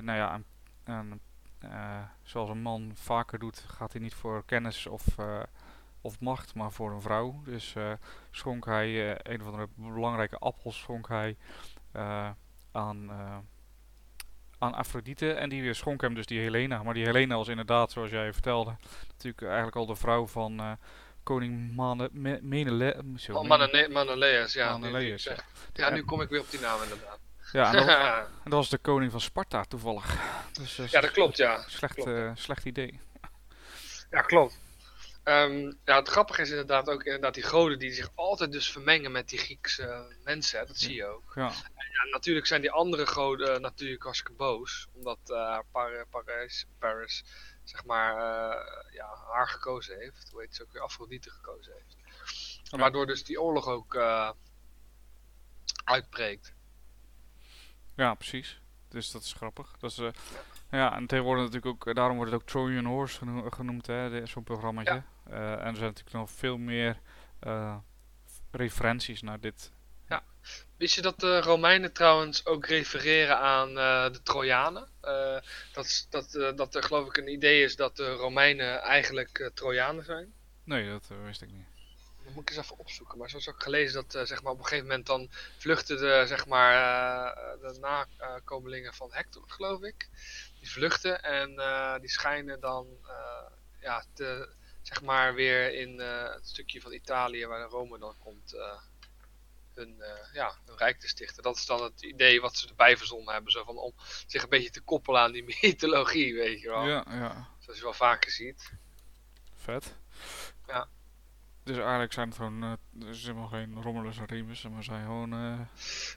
Nou ja, zoals een man vaker doet, gaat hij niet voor kennis of, of macht, maar voor een vrouw. Dus eh, schonk hij eh, een van de belangrijke appels schonk hij, eh, aan, aan Aphrodite. En die schonk hem dus die Helena. Maar die Helena was inderdaad, zoals jij vertelde, natuurlijk eigenlijk al de vrouw van koning Mane, Me, Menele, Oh, Mene- Manane- Manaleus, ja. ja. nu kom ik weer op die naam inderdaad. Ja, en dat, en dat was de koning van Sparta toevallig. Dus, ja, dat klopt, ja. Slecht, klopt. slecht idee. Ja, klopt. Ehm, ja, het grappige is inderdaad ook inderdaad die goden die zich altijd dus vermengen met die Griekse mensen. hè, Dat zie je ook. Ja, Ja, natuurlijk zijn die andere goden eh, natuurlijk hartstikke boos. Omdat eh, Par- Paris, Paris, zeg maar, eh, ja, haar gekozen heeft. Hoe heet ze ook weer? Afrodite gekozen heeft. Ja. Waardoor dus die oorlog ook eh, uitbreekt. Ja, precies. Dus dat is grappig. Dat is, eh, ja, en tegenwoordig natuurlijk ook, eh, daarom wordt het ook Trojan Horse geno- genoemd, hè, zo'n programmaatje. Eh, en er zijn natuurlijk nog veel meer eh, referenties naar dit. Wist je dat de Romeinen trouwens ook refereren aan de Trojanen? Dat, dat, dat er geloof ik een idee is dat de Romeinen eigenlijk Trojanen zijn? Nee, dat wist ik niet. Dat moet ik eens even opzoeken. Maar zoals ook gelezen dat zeg maar, op een gegeven moment dan vluchten de, zeg maar, de nakomelingen van Hector, geloof ik. Die vluchten en eh, die schijnen dan eh, ja, te, zeg maar weer in eh, het stukje van Italië waar Rome dan komt hun, ja, hun rijk te stichten. Dat is dan het idee wat ze erbij verzonnen hebben. Zo van om zich een beetje te koppelen aan die mythologie, weet je wel. Ja, ja. Zoals je wel vaker ziet. Vet. Ja. Dus eigenlijk zijn het gewoon, eh, er is helemaal geen Romulus en Remus, maar zijn gewoon... eh,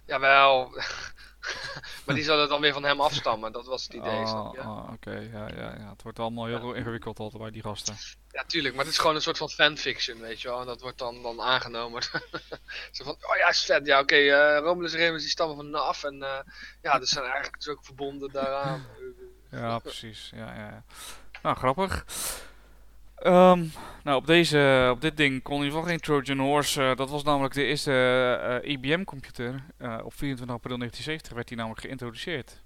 Jawel. maar die zullen dan weer van hem afstammen. Dat was het idee, ah, ah, Oké, ja, ja, ja. Het wordt allemaal heel ingewikkeld altijd bij die gasten. Ja, tuurlijk, maar het is gewoon een soort van fanfiction, weet je wel. En dat wordt dan, dan aangenomen. Zo van, oh ja, is vet. Ja, oké, eh, Romulus en Remus die stammen van af. En ja, dus zijn eigenlijk dus ook verbonden daaraan. Ja, precies. Ja, ja, ja. Nou, grappig. Ehm, nou, op, deze, op dit ding kon in ieder geval geen Trojan Horse. eh, dat was namelijk de eerste eh, IBM-computer. Eh, op 24 april 1970 werd die namelijk geïntroduceerd.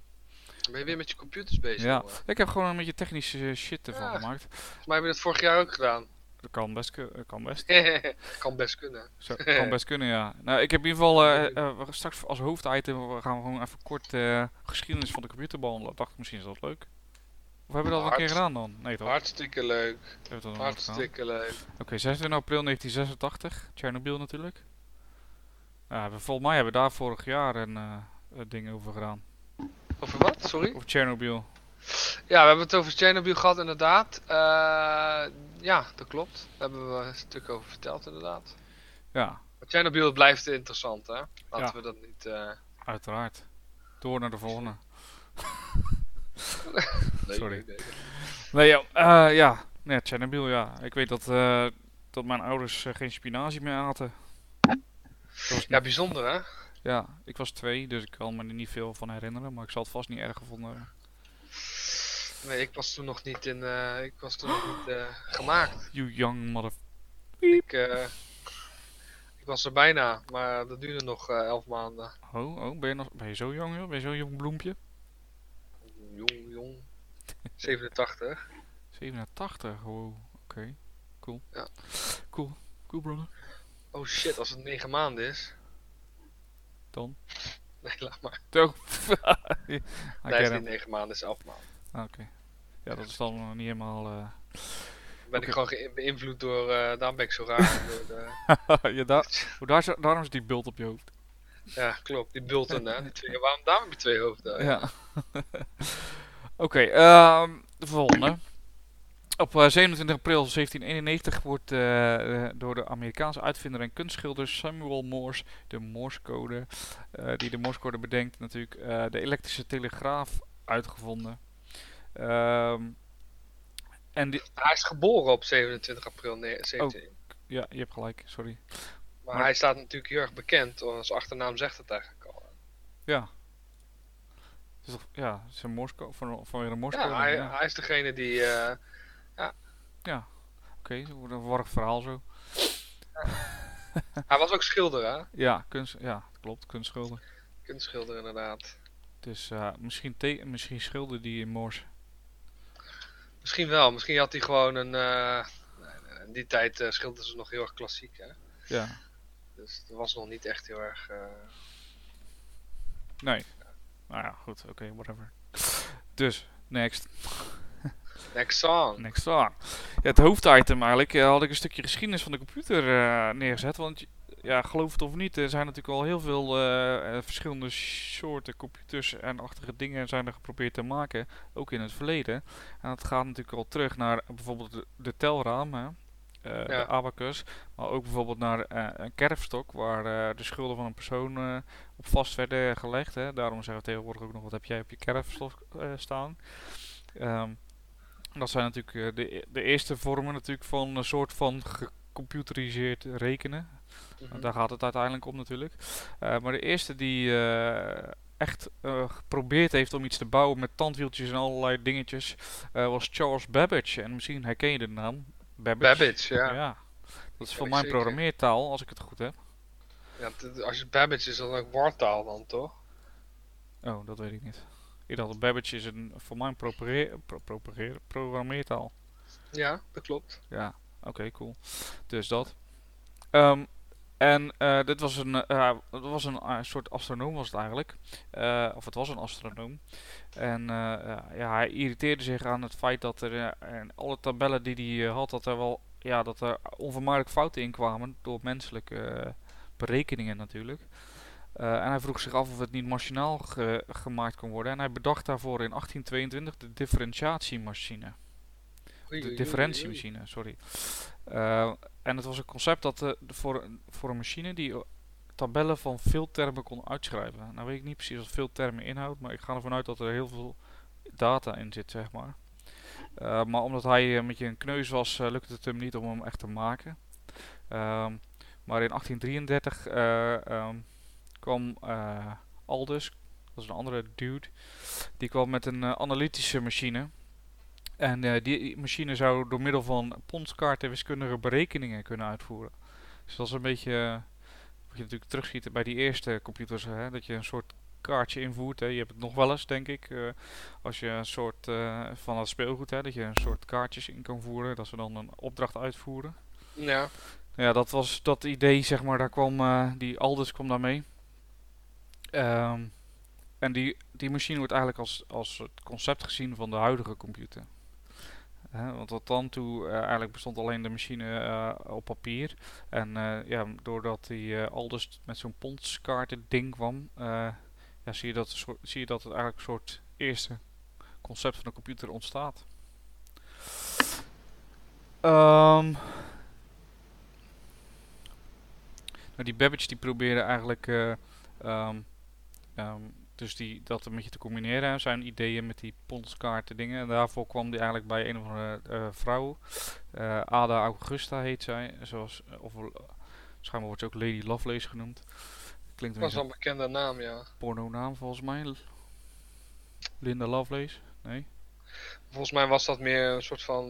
Ben je weer met je computers bezig? Ja. Ik heb gewoon een beetje technische shit ervan Ja. gemaakt. Volgens mij heb je dat vorig jaar ook gedaan. Dat kan best, kan best. kan best kunnen. Zo, kan best kunnen, ja. Nou, ik heb in ieder geval we straks als hoofditem we gaan we gewoon even kort geschiedenis van de computer behandelen. Dacht ik, misschien is dat leuk. Of hebben we dat al een keer gedaan dan? Nee toch? Hartstikke leuk. Hebben we dat? Hartstikke leuk. Oké, 26 april 1986, Chernobyl natuurlijk. Ja, we, volgens mij hebben we daar vorig jaar een een ding over gedaan. Over wat? Sorry? Over Chernobyl. Ja, we hebben het over Chernobyl gehad, inderdaad. Eh, ja, dat klopt. Daar hebben we een stuk over verteld, inderdaad. Ja, Maar Chernobyl blijft interessant, hè? Laten Ja. we dat niet... eh, uiteraard. Door naar de volgende. nee, Sorry. nee, nee. Nee, ja, eh, ja. Nee, Chernobyl, ja. Ik weet dat, eh, dat mijn ouders eh, geen spinazie meer aten. Ja, bijzonder, hè? Ja, ik was twee, dus ik kan me er niet veel van herinneren, maar ik zal het vast niet erg gevonden hebben. Nee, ik was toen nog niet in... ik was toen nog niet gemaakt. You young mother... Ik, ik was er bijna, maar dat duurde nog elf maanden. Oh, oh, ben je, nog, ben je zo jong, joh? Ben je zo'n jong bloempje? Jong, jong. 87. 87, wow, oké. Cool. Ja. Cool. Cool, brother. Oh shit, als het 9 maanden is. Dan? Nee, laat maar. I Nee, is niet 9 maanden, is 11 maanden. Ah, Oké. Ja, dat is dan nog niet helemaal... eh Ben ik gewoon ge- beïnvloed door, eh daarom ben ik zo raar. door de, ja, daar, daarom is die bult op je hoofd. Ja, klopt, die bulten, hè. Die twee, waarom, daarom heb je twee hoofden. Ja. Oké, ehm, de volgende. Op eh, 27 april 1791 wordt eh, eh, door de Amerikaanse uitvinder en kunstschilder Samuel Morse de Morsecode, eh, die de Morsecode bedenkt natuurlijk, eh, de elektrische telegraaf uitgevonden. Ehm, en die, Hij is geboren op 27 april ne- 17. ja, je hebt gelijk, sorry. Maar, maar- hij staat natuurlijk heel erg bekend, want zijn achternaam zegt het eigenlijk al. Ja. Toch, ja, is een Morsecode, van, vanwege de Morsecode. Ja, hij, ja. hij is degene die... eh, Oké, dat wordt een verwarrend verhaal zo. hij was ook schilder, hè? Ja, kunst, ja, klopt, kunstschilder. Kunstschilder, inderdaad. Dus eh, misschien, te misschien schilderde die in Morse. Misschien wel, misschien had hij gewoon een... eh, in die tijd schilderden ze nog heel erg klassiek, hè? Ja, Dus het was nog niet echt heel erg... eh, nee. Nou ja, goed, oké, whatever. Dus, next. Next song. Next song. Ja, het hoofditem eigenlijk eh, had ik een stukje geschiedenis van de computer eh, neergezet. Want ja, geloof het of niet, er zijn natuurlijk al heel veel verschillende soorten computers en achtige dingen zijn er geprobeerd te maken. Ook in het verleden. En dat gaat natuurlijk al terug naar bijvoorbeeld de, de telraam. Hè. Ja. de abacus. Maar ook bijvoorbeeld naar eh, een kerfstok waar eh, de schulden van een persoon op vast werden gelegd. Hè. Daarom zeggen we tegenwoordig ook nog wat heb jij op je kerfstok staan. Ehm, dat zijn natuurlijk de, de eerste vormen natuurlijk van een soort van gecomputeriseerd rekenen. Mhm. Daar gaat het uiteindelijk om natuurlijk. Maar de eerste die echt eh, geprobeerd heeft om iets te bouwen met tandwieltjes en allerlei dingetjes, was Charles Babbage. En misschien herken je de naam. Babbage. Babbage, ja. Dat is Ja, voor mijn programmeertaal, als ik het goed heb. ja als je Babbage is, dan ook wartaal dan, toch? Oh, dat weet ik niet. Ik dacht dat Babbage is een, voor mijn pro, programmeertaal. Ja, dat klopt. Ja, oké, cool. Dus dat. Ehm, en eh, dit was een, eh, het was een eh, soort astronoom was het eigenlijk. Eh, of het was een astronoom. En ja, hij irriteerde zich aan het feit dat er in alle tabellen die hij had, dat er wel ja, dat er onvermijdelijk fouten in kwamen door menselijke berekeningen natuurlijk. En hij vroeg zich af of het niet machinaal ge- gemaakt kon worden. En hij bedacht daarvoor in 1822 de differentiatiemachine. De differentiemachine, sorry. En het was een concept dat eh, voor, een- voor een machine die eh, tabellen van veel termen kon uitschrijven. Nou weet ik niet precies wat veel termen inhoudt, maar ik ga ervan uit dat er heel veel data in zit, zeg maar. Eh, maar omdat hij eh, met je een kneus was, lukte het hem niet om hem echt te maken. Ehm, maar in 1833 eh, ehm, kwam Aldus, dat is een andere dude, die kwam met een analytische machine. En eh, die machine zou door middel van pondskaarten wiskundige berekeningen kunnen uitvoeren. Dus dat is een beetje eh, wat je natuurlijk terugschiet bij die eerste computers, hè, dat je een soort kaartje invoert. Hè. Je hebt het nog wel eens, denk ik, eh, als je een soort van het speelgoed, hè, dat je een soort kaartjes in kan voeren, dat ze dan een opdracht uitvoeren. Ja, Ja, dat was dat idee, zeg maar, daar kwam die Aldus kwam daarmee. Ehm, en die, die machine wordt eigenlijk als, als het concept gezien van de huidige computer. Want tot dan toe eh, eigenlijk bestond alleen de machine eh, op papier. En eh, ja, doordat die Aldus met zo'n pondskaarten ding kwam, ja, zie, je dat, een zie je dat het eigenlijk een soort eerste concept van de computer ontstaat. Ehm nou, die Babbage die probeerde eigenlijk eh, ehm, ehm, dus die, dat een beetje te combineren. Zijn ideeën met die pondskaarten dingen. En daarvoor kwam hij eigenlijk bij een of andere eh, vrouw. eh, Ada Augusta heet zij. Zoals, eh, of, schijnbaar wordt ze ook Lady Lovelace genoemd. Klinkt een dat wel een bekende naam, ja. een porno naam volgens mij. Linda Lovelace? Nee? Volgens mij was dat meer een soort van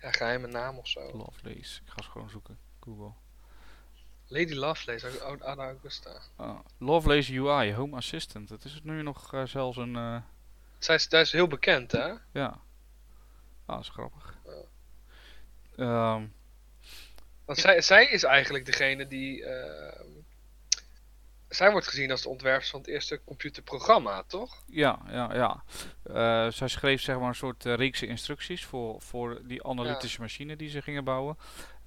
ja, geheime naam of zo. Lovelace. Ik ga ze gewoon zoeken. Google. Lady Lovelace, Ada Augusta. Ah, Lovelace UI, Home Assistant. Het is nu nog eh, zelfs een... eh, Zij is, zij is heel bekend, hè? Ja. Ah, dat is grappig. Ja. Ehm, Want zij, zij is eigenlijk degene die. eh, zij wordt gezien als de ontwerper van het eerste computerprogramma, toch? ja, ja, ja. Eh, zij schreef zeg maar een soort eh, reekse instructies voor, voor die analytische machine die ze gingen bouwen.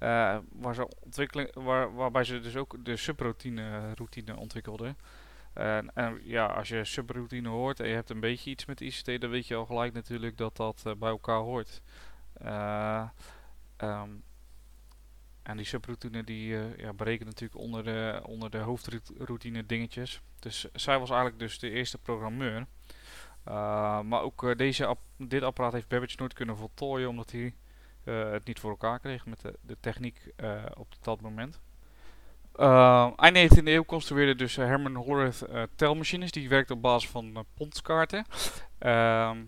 Eh, waar ze ontwikkeling, waar, waarbij ze dus ook de subroutine routine ontwikkelde. En, en ja, als je subroutine hoort en je hebt een beetje iets met ICT, dan weet je al gelijk natuurlijk dat dat eh, bij elkaar hoort. Eh, ehm, en die subroutine die eh, ja, berekent natuurlijk onder de, onder de hoofdroutine dingetjes. Dus zij was eigenlijk dus de eerste programmeur. Uh, maar ook uh, deze dit apparaat heeft Babbage nooit kunnen voltooien omdat hij uh, het niet voor elkaar kreeg met de, de techniek uh, op dat moment. eind 19e eeuw construeerde dus Herman Hollerith telmachines die werkten op basis van pondskaarten. Ehm,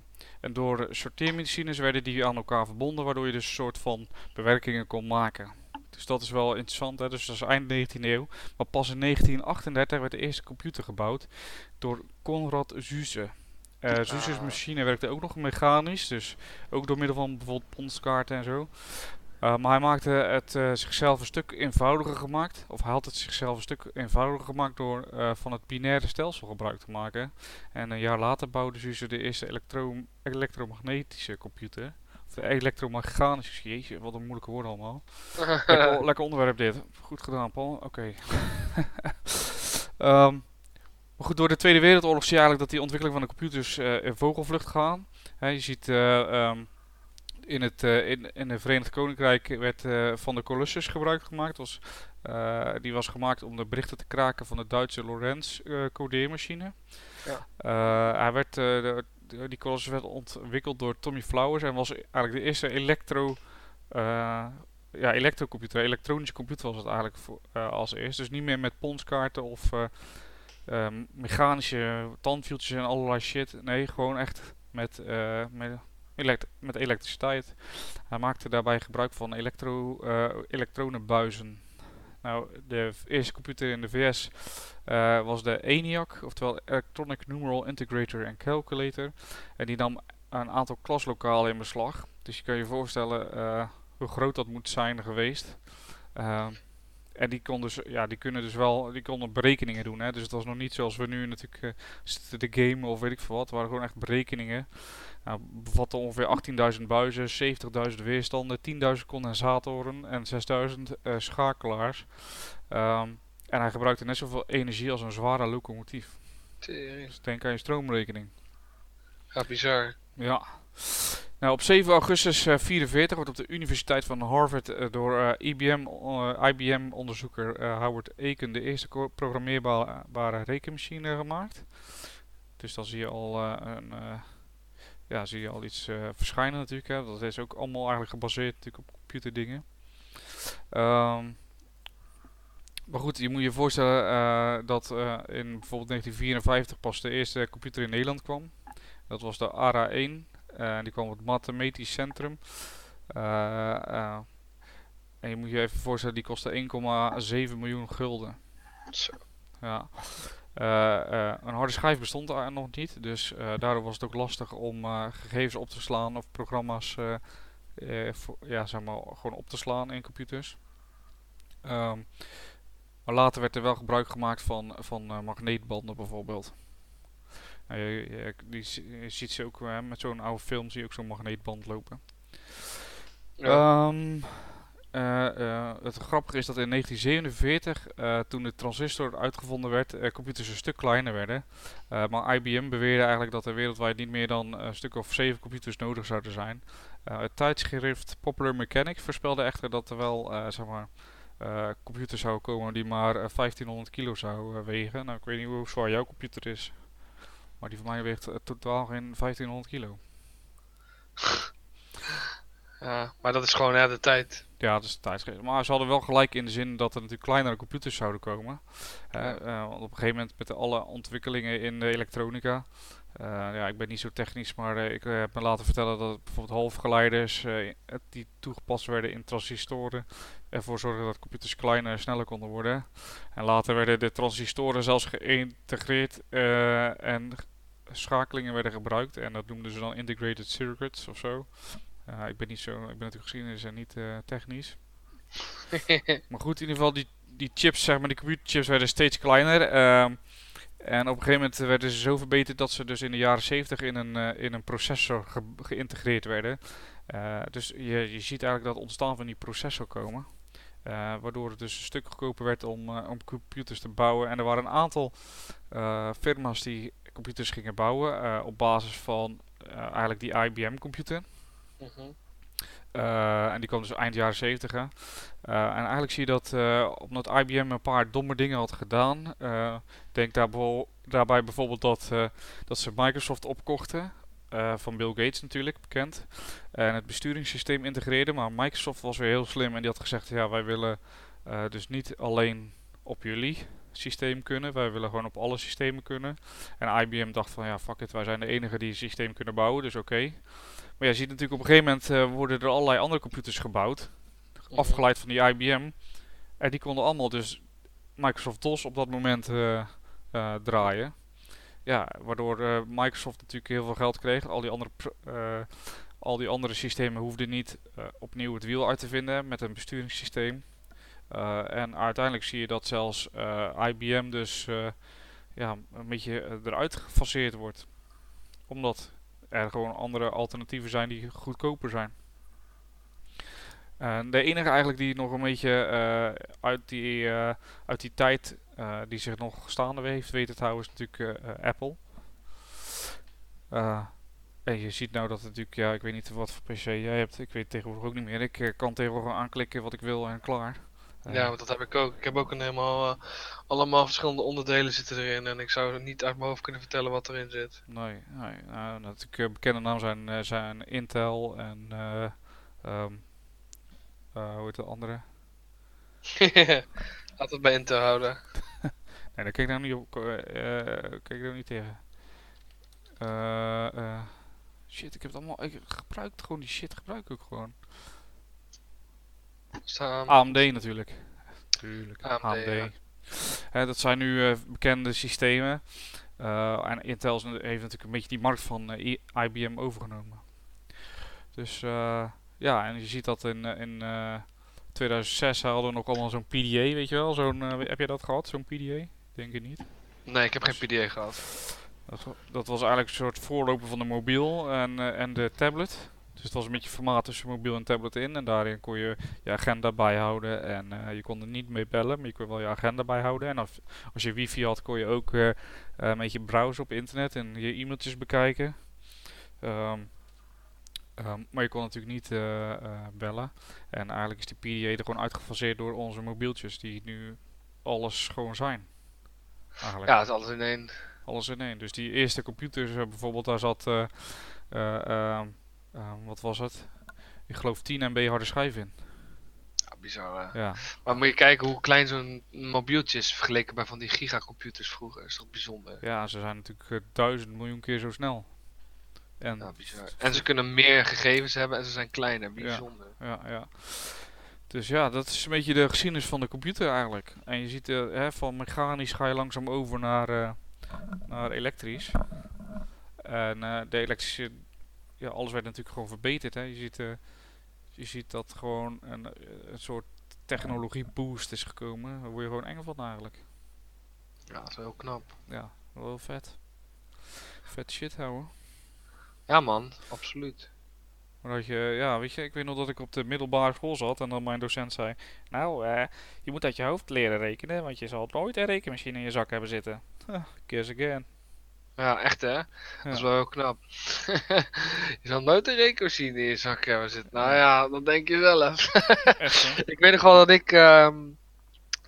en door sorteermachines werden die aan elkaar verbonden waardoor je dus een soort van bewerkingen kon maken. Dus dat is wel interessant, hè? dus dat is eind 19e eeuw. Maar pas in 1938 werd de eerste computer gebouwd door Konrad Zuse. Uh, Zuse's ah. machine werkte ook nog mechanisch, dus ook door middel van bijvoorbeeld pondskaarten en zo. Uh, maar hij maakte het uh, zichzelf een stuk eenvoudiger gemaakt, of hij had het zichzelf een stuk eenvoudiger gemaakt door van het binaire stelsel gebruik te maken. En een jaar later bouwde Zuse de eerste elektro elektromagnetische computer. Of de elektromechanische, jeetje, wat een moeilijke woord allemaal. lekker, lekker, onderwerp dit. Goed gedaan, Paul. Oké. Okay. um, maar goed, door de Tweede Wereldoorlog zie je eigenlijk dat die ontwikkeling van de computers uh, in vogelvlucht gaan. He, je ziet uh, um, in het uh, in, in het Verenigd Koninkrijk werd uh, van de Colossus gebruik gemaakt. Was, uh, die was gemaakt om de berichten te kraken van de Duitse Lorenz codeermachine. Ja. hij werd, de, die Colossus werd ontwikkeld door Tommy Flowers en was eigenlijk de eerste elektro ja, elektrocomputer, elektronische computer was het eigenlijk voor, als eerste. Dus niet meer met ponskaarten of um, mechanische tandwieltjes en allerlei shit. Nee, gewoon echt met, met elekt met elektriciteit. Hij maakte daarbij gebruik van elektro, uh, elektronenbuizen. Nou, de eerste computer in de VS eh, was de ENIAC, oftewel Electronic Numeral Integrator and Calculator. En die nam een aantal klaslokalen in beslag. Dus je kan je voorstellen hoe groot dat moet zijn geweest. En die, kon dus, ja, die kunnen dus wel, die konden berekeningen doen. Hè? Dus het was nog niet zoals we nu natuurlijk uh, zitten de game of weet ik veel wat. Het waren gewoon echt berekeningen. Nou, bevatte ongeveer 18.000 buizen, 70.000 weerstanden, 10.000 condensatoren en 6.000 uh, schakelaars. Um, en hij gebruikte net zoveel energie als een zware locomotief. Dus denk aan je stroomrekening. Ja, bizar. Ja. Nou, op 7 augustus 1944 uh, wordt op de Universiteit van Harvard uh, door uh, IBM, IBM-onderzoeker Howard Aiken de eerste programmeerbare rekenmachine gemaakt. Dus dan zie je al een ja, zie je al iets verschijnen natuurlijk. Hè. Dat is ook allemaal eigenlijk gebaseerd natuurlijk op computerdingen. Um, maar goed, je moet je voorstellen dat in bijvoorbeeld 1954 pas de eerste computer in Nederland kwam. Dat was de ARA 1. Die kwam op het Mathematisch Centrum. en je moet je even voorstellen, die kostte 1,7 miljoen gulden. Zo. Ja. Uh, een harde schijf bestond er nog niet, dus daardoor was het ook lastig om gegevens op te slaan of programma's voor, ja, zeg maar, gewoon op te slaan in computers. Um, maar later werd er wel gebruik gemaakt van, van magneetbanden bijvoorbeeld. Nou, je, je, die, je, ziet ze ook met zo'n oude film zie je ook zo'n magneetband lopen. Ja. Um, uh, uh, het grappige is dat in 1947, uh, eh, toen de transistor uitgevonden werd, computers een stuk kleiner werden. maar IBM beweerde eigenlijk dat er wereldwijd niet meer dan een stuk of zeven computers nodig zouden zijn. het tijdschrift Popular Mechanics voorspelde echter dat er wel zeg maar, computers zouden komen die maar 1500 kilo zouden wegen. Nou, ik weet niet hoe zwaar jouw computer is, maar die van mij weegt totaal geen 1500 kilo. Ja, maar dat is gewoon de tijd. Ja, dat is de tijdsgeest. Maar ze hadden wel gelijk in de zin dat er natuurlijk kleinere computers zouden komen. Ja. Uh, want op een gegeven moment met alle ontwikkelingen in de elektronica. Uh, ja, ik ben niet zo technisch, maar uh, ik heb me laten vertellen dat bijvoorbeeld halfgeleiders die toegepast werden in transistoren ervoor zorgden dat computers kleiner en sneller konden worden. En later werden de transistoren zelfs geïntegreerd en schakelingen werden gebruikt. En dat noemden ze dan integrated circuits of zo. Uh, ik ben niet zo, ik ben natuurlijk geschiedenis en niet uh, technisch. maar goed, in ieder geval die, die chips, zeg maar, die computerchips werden steeds kleiner. Uh, en op een gegeven moment werden ze zo verbeterd dat ze dus in de jaren 70 in een, uh, in een processor ge geïntegreerd werden. dus je, je ziet eigenlijk dat ontstaan van die processor komen. waardoor het dus een stuk goedkoper werd om, om computers te bouwen. En er waren een aantal firma's die computers gingen bouwen op basis van eigenlijk die IBM computer. Uh, en die kwam dus eind jaren 70. Uh, en eigenlijk zie je dat, uh, omdat IBM een paar domme dingen had gedaan. denk daar daarbij bijvoorbeeld dat, dat ze Microsoft opkochten. van Bill Gates natuurlijk, bekend. En het besturingssysteem integreerden. Maar Microsoft was weer heel slim en die had gezegd: ja, wij willen dus niet alleen op jullie systeem kunnen. Wij willen gewoon op alle systemen kunnen. En IBM dacht van ja, fuck it, wij zijn de enige die een systeem kunnen bouwen, dus oké. Maar je ziet natuurlijk op een gegeven moment uh, worden er allerlei andere computers gebouwd. Mhm. Afgeleid van die IBM. En die konden allemaal dus Microsoft DOS op dat moment uh, uh, draaien. Ja, waardoor Microsoft natuurlijk heel veel geld kreeg. Al die andere, al die andere systemen hoefden niet opnieuw het wiel uit te vinden met een besturingssysteem. En uiteindelijk zie je dat zelfs IBM dus ja, een beetje eruit gefaseerd wordt. Omdat er gewoon andere alternatieven zijn die goedkoper zijn. de enige eigenlijk die nog een beetje uit, die, uit die tijd die zich nog staande heeft weten te houden is natuurlijk Apple. en je ziet nou dat het natuurlijk, ja, ik weet niet wat voor PC jij hebt. Ik weet tegenwoordig ook niet meer. Ik eh, kan tegenwoordig aanklikken wat ik wil en klaar. Ja, want dat heb ik ook. Ik heb ook een helemaal, eh, allemaal verschillende onderdelen zitten erin. En ik zou niet uit mijn hoofd kunnen vertellen wat erin zit. Nee, nee. Nou, natuurlijk bekende namen zijn, eh, zijn Intel en eh, hoe heet de andere? Het bij Intel houden. Nee, daar kijk ik nou niet op. kijk ik nou niet tegen. Shit, ik heb het allemaal. Ik gebruik gewoon die shit, gebruik ik ook gewoon. Staan. AMD natuurlijk. Tuurlijk, AMD, AMD. ja. Hè, dat zijn nu eh, bekende systemen. Eh, en Intel heeft natuurlijk een beetje die markt van eh, IBM overgenomen. Dus eh, ja, en je ziet dat in, in eh, 2006 hadden we nog allemaal zo'n PDA, weet je wel? Zo'n, heb jij dat gehad, zo'n PDA? Denk ik niet. Nee, ik heb geen PDA gehad. Dat, dat was eigenlijk een soort voorloper van de mobiel en, en de tablet. Dus het was een beetje formaat tussen mobiel en tablet in. En daarin kon je je agenda bijhouden. En eh, je kon er niet mee bellen, maar je kon wel je agenda bijhouden. En als, als je wifi had, kon je ook eh, een beetje browsen op internet en je e-mailtjes bekijken. Ehm, ehm, maar je kon natuurlijk niet eh, bellen. En eigenlijk is die PDA er gewoon uitgefaseerd door onze mobieltjes, die nu alles gewoon zijn. Eigenlijk. Ja, het is alles in één. Alles in één. Dus die eerste computers, bijvoorbeeld, daar zat, eh, eh, ehm, wat was het? Ik geloof 10 MB harde schijf in. Ja, bizar. hè. Ja, Maar moet je kijken hoe klein zo'n mobieltje is vergeleken bij van die gigacomputers vroeger. is toch bijzonder. ja ze zijn natuurlijk eh, duizend miljoen keer zo snel. En Ja, bizar. En ze kunnen meer gegevens hebben en ze zijn kleiner. Bijzonder. ja, ja. Dus ja, dat is een beetje de geschiedenis van de computer eigenlijk. En je ziet, eh, hè, van mechanisch ga je langzaam over naar, eh, naar elektrisch. En eh, de elektrische, ja, alles werd natuurlijk gewoon verbeterd. Hè. Je, ziet, eh, je ziet dat gewoon een, eh, een soort technologie boost is gekomen. Daar word je gewoon eng van eigenlijk. Ja, dat is wel heel knap. Ja, wel vet. Vet shit houden. Ja man, absoluut. Maar dat je, ja, weet je, ik weet nog dat ik op de middelbare school zat en dan mijn docent zei: Nou, eh, je moet uit je hoofd leren rekenen, want je zal nooit een rekenmachine in je zak hebben zitten. Huh, kiss again. Ja, echt hè? Dat is Ja. wel heel knap. je zal nooit een rekenmachine in je zak hebben zitten. Nou ja, dat denk je zelf. Echt, ik weet nog wel dat ik, ehm,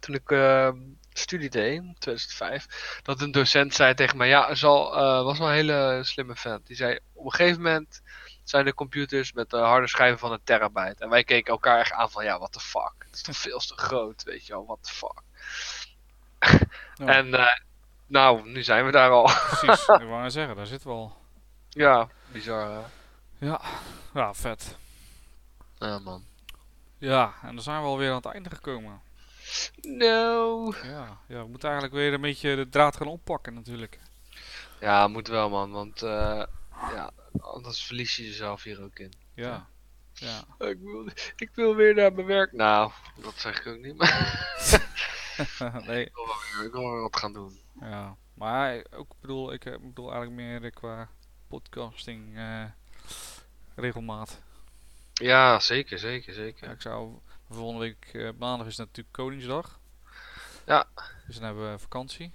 toen ik ehm, studie deed, in 2005, dat een docent zei tegen mij, ja, zal, eh, was wel een hele slimme vent. Die zei, op een gegeven moment zijn er computers met de harde schijven van een terabyte. En wij keken elkaar echt aan van, ja, what the fuck. Het is toch veel te groot, weet je wel, what the fuck. En eh, nou, nu zijn we daar al. Precies, ik wou zeggen, daar zitten we al. ja, bizar hè? Ja, ja, vet. Ja man. Ja, en dan zijn we alweer aan het einde gekomen. No. Ja, ja, we moeten eigenlijk weer een beetje de draad gaan oppakken natuurlijk. Ja, moet wel man, want eh, ja, anders verlies je jezelf hier ook in. Ja, ja. Ik wil, ik wil weer naar mijn werk. Nou, dat zeg ik ook niet, maar nee, ik wil wel ik wat gaan doen. ja. Maar ook bedoel, ik eh, bedoel eigenlijk meer eh, qua podcasting eh, regelmaat. Ja, zeker, zeker, Ja, zeker. ik zou volgende week maandag is natuurlijk Koningsdag. Ja. Dus dan hebben we vakantie.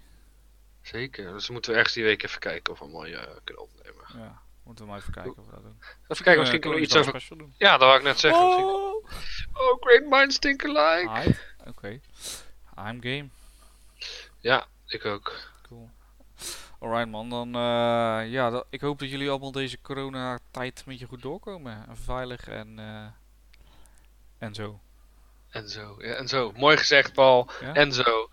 Zeker. Dus moeten we ergens die week even kijken of we mooi kunnen opnemen. Ja, moeten we maar even kijken of we dat doen. Even kijken, misschien kunnen we iets over... doen. Ja, dat wou ik net zeggen. misschien- Oh, Oh, great minds think alike. Oké. I'm game. Ja, ik ook. Cool. Alright man, dan eh, ja, dat- ik hoop dat jullie allemaal deze coronatijd een beetje goed doorkomen. En veilig en, eh, en zo. En zo, ja, en zo. Mooi gezegd, Paul. Ja? En zo.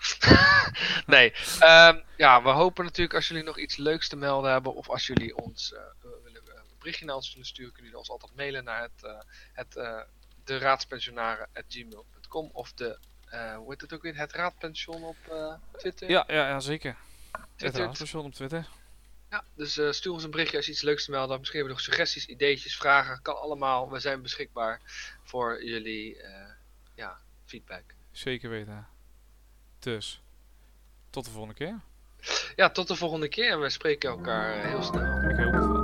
nee, ehm, ja, we hopen natuurlijk als jullie nog iets leuks te melden hebben. Of als jullie ons eh, willen, een berichtje naar ons willen sturen, kunnen jullie ons altijd mailen naar het, het de raadspensionaren.gmail.com of de, hoe heet het ook weer, het raadpension op eh, Twitter. Ja, ja, ja zeker. Twitter. Twitter. Station op Twitter. Ja, dus eh, stuur ons een berichtje als je iets leuks te melden. Misschien hebben we nog suggesties, ideetjes, vragen. Kan allemaal. We zijn beschikbaar voor jullie eh, ja, feedback. Zeker weten. Dus, tot de volgende keer. Ja, tot de volgende keer en we spreken elkaar eh, heel snel. Ik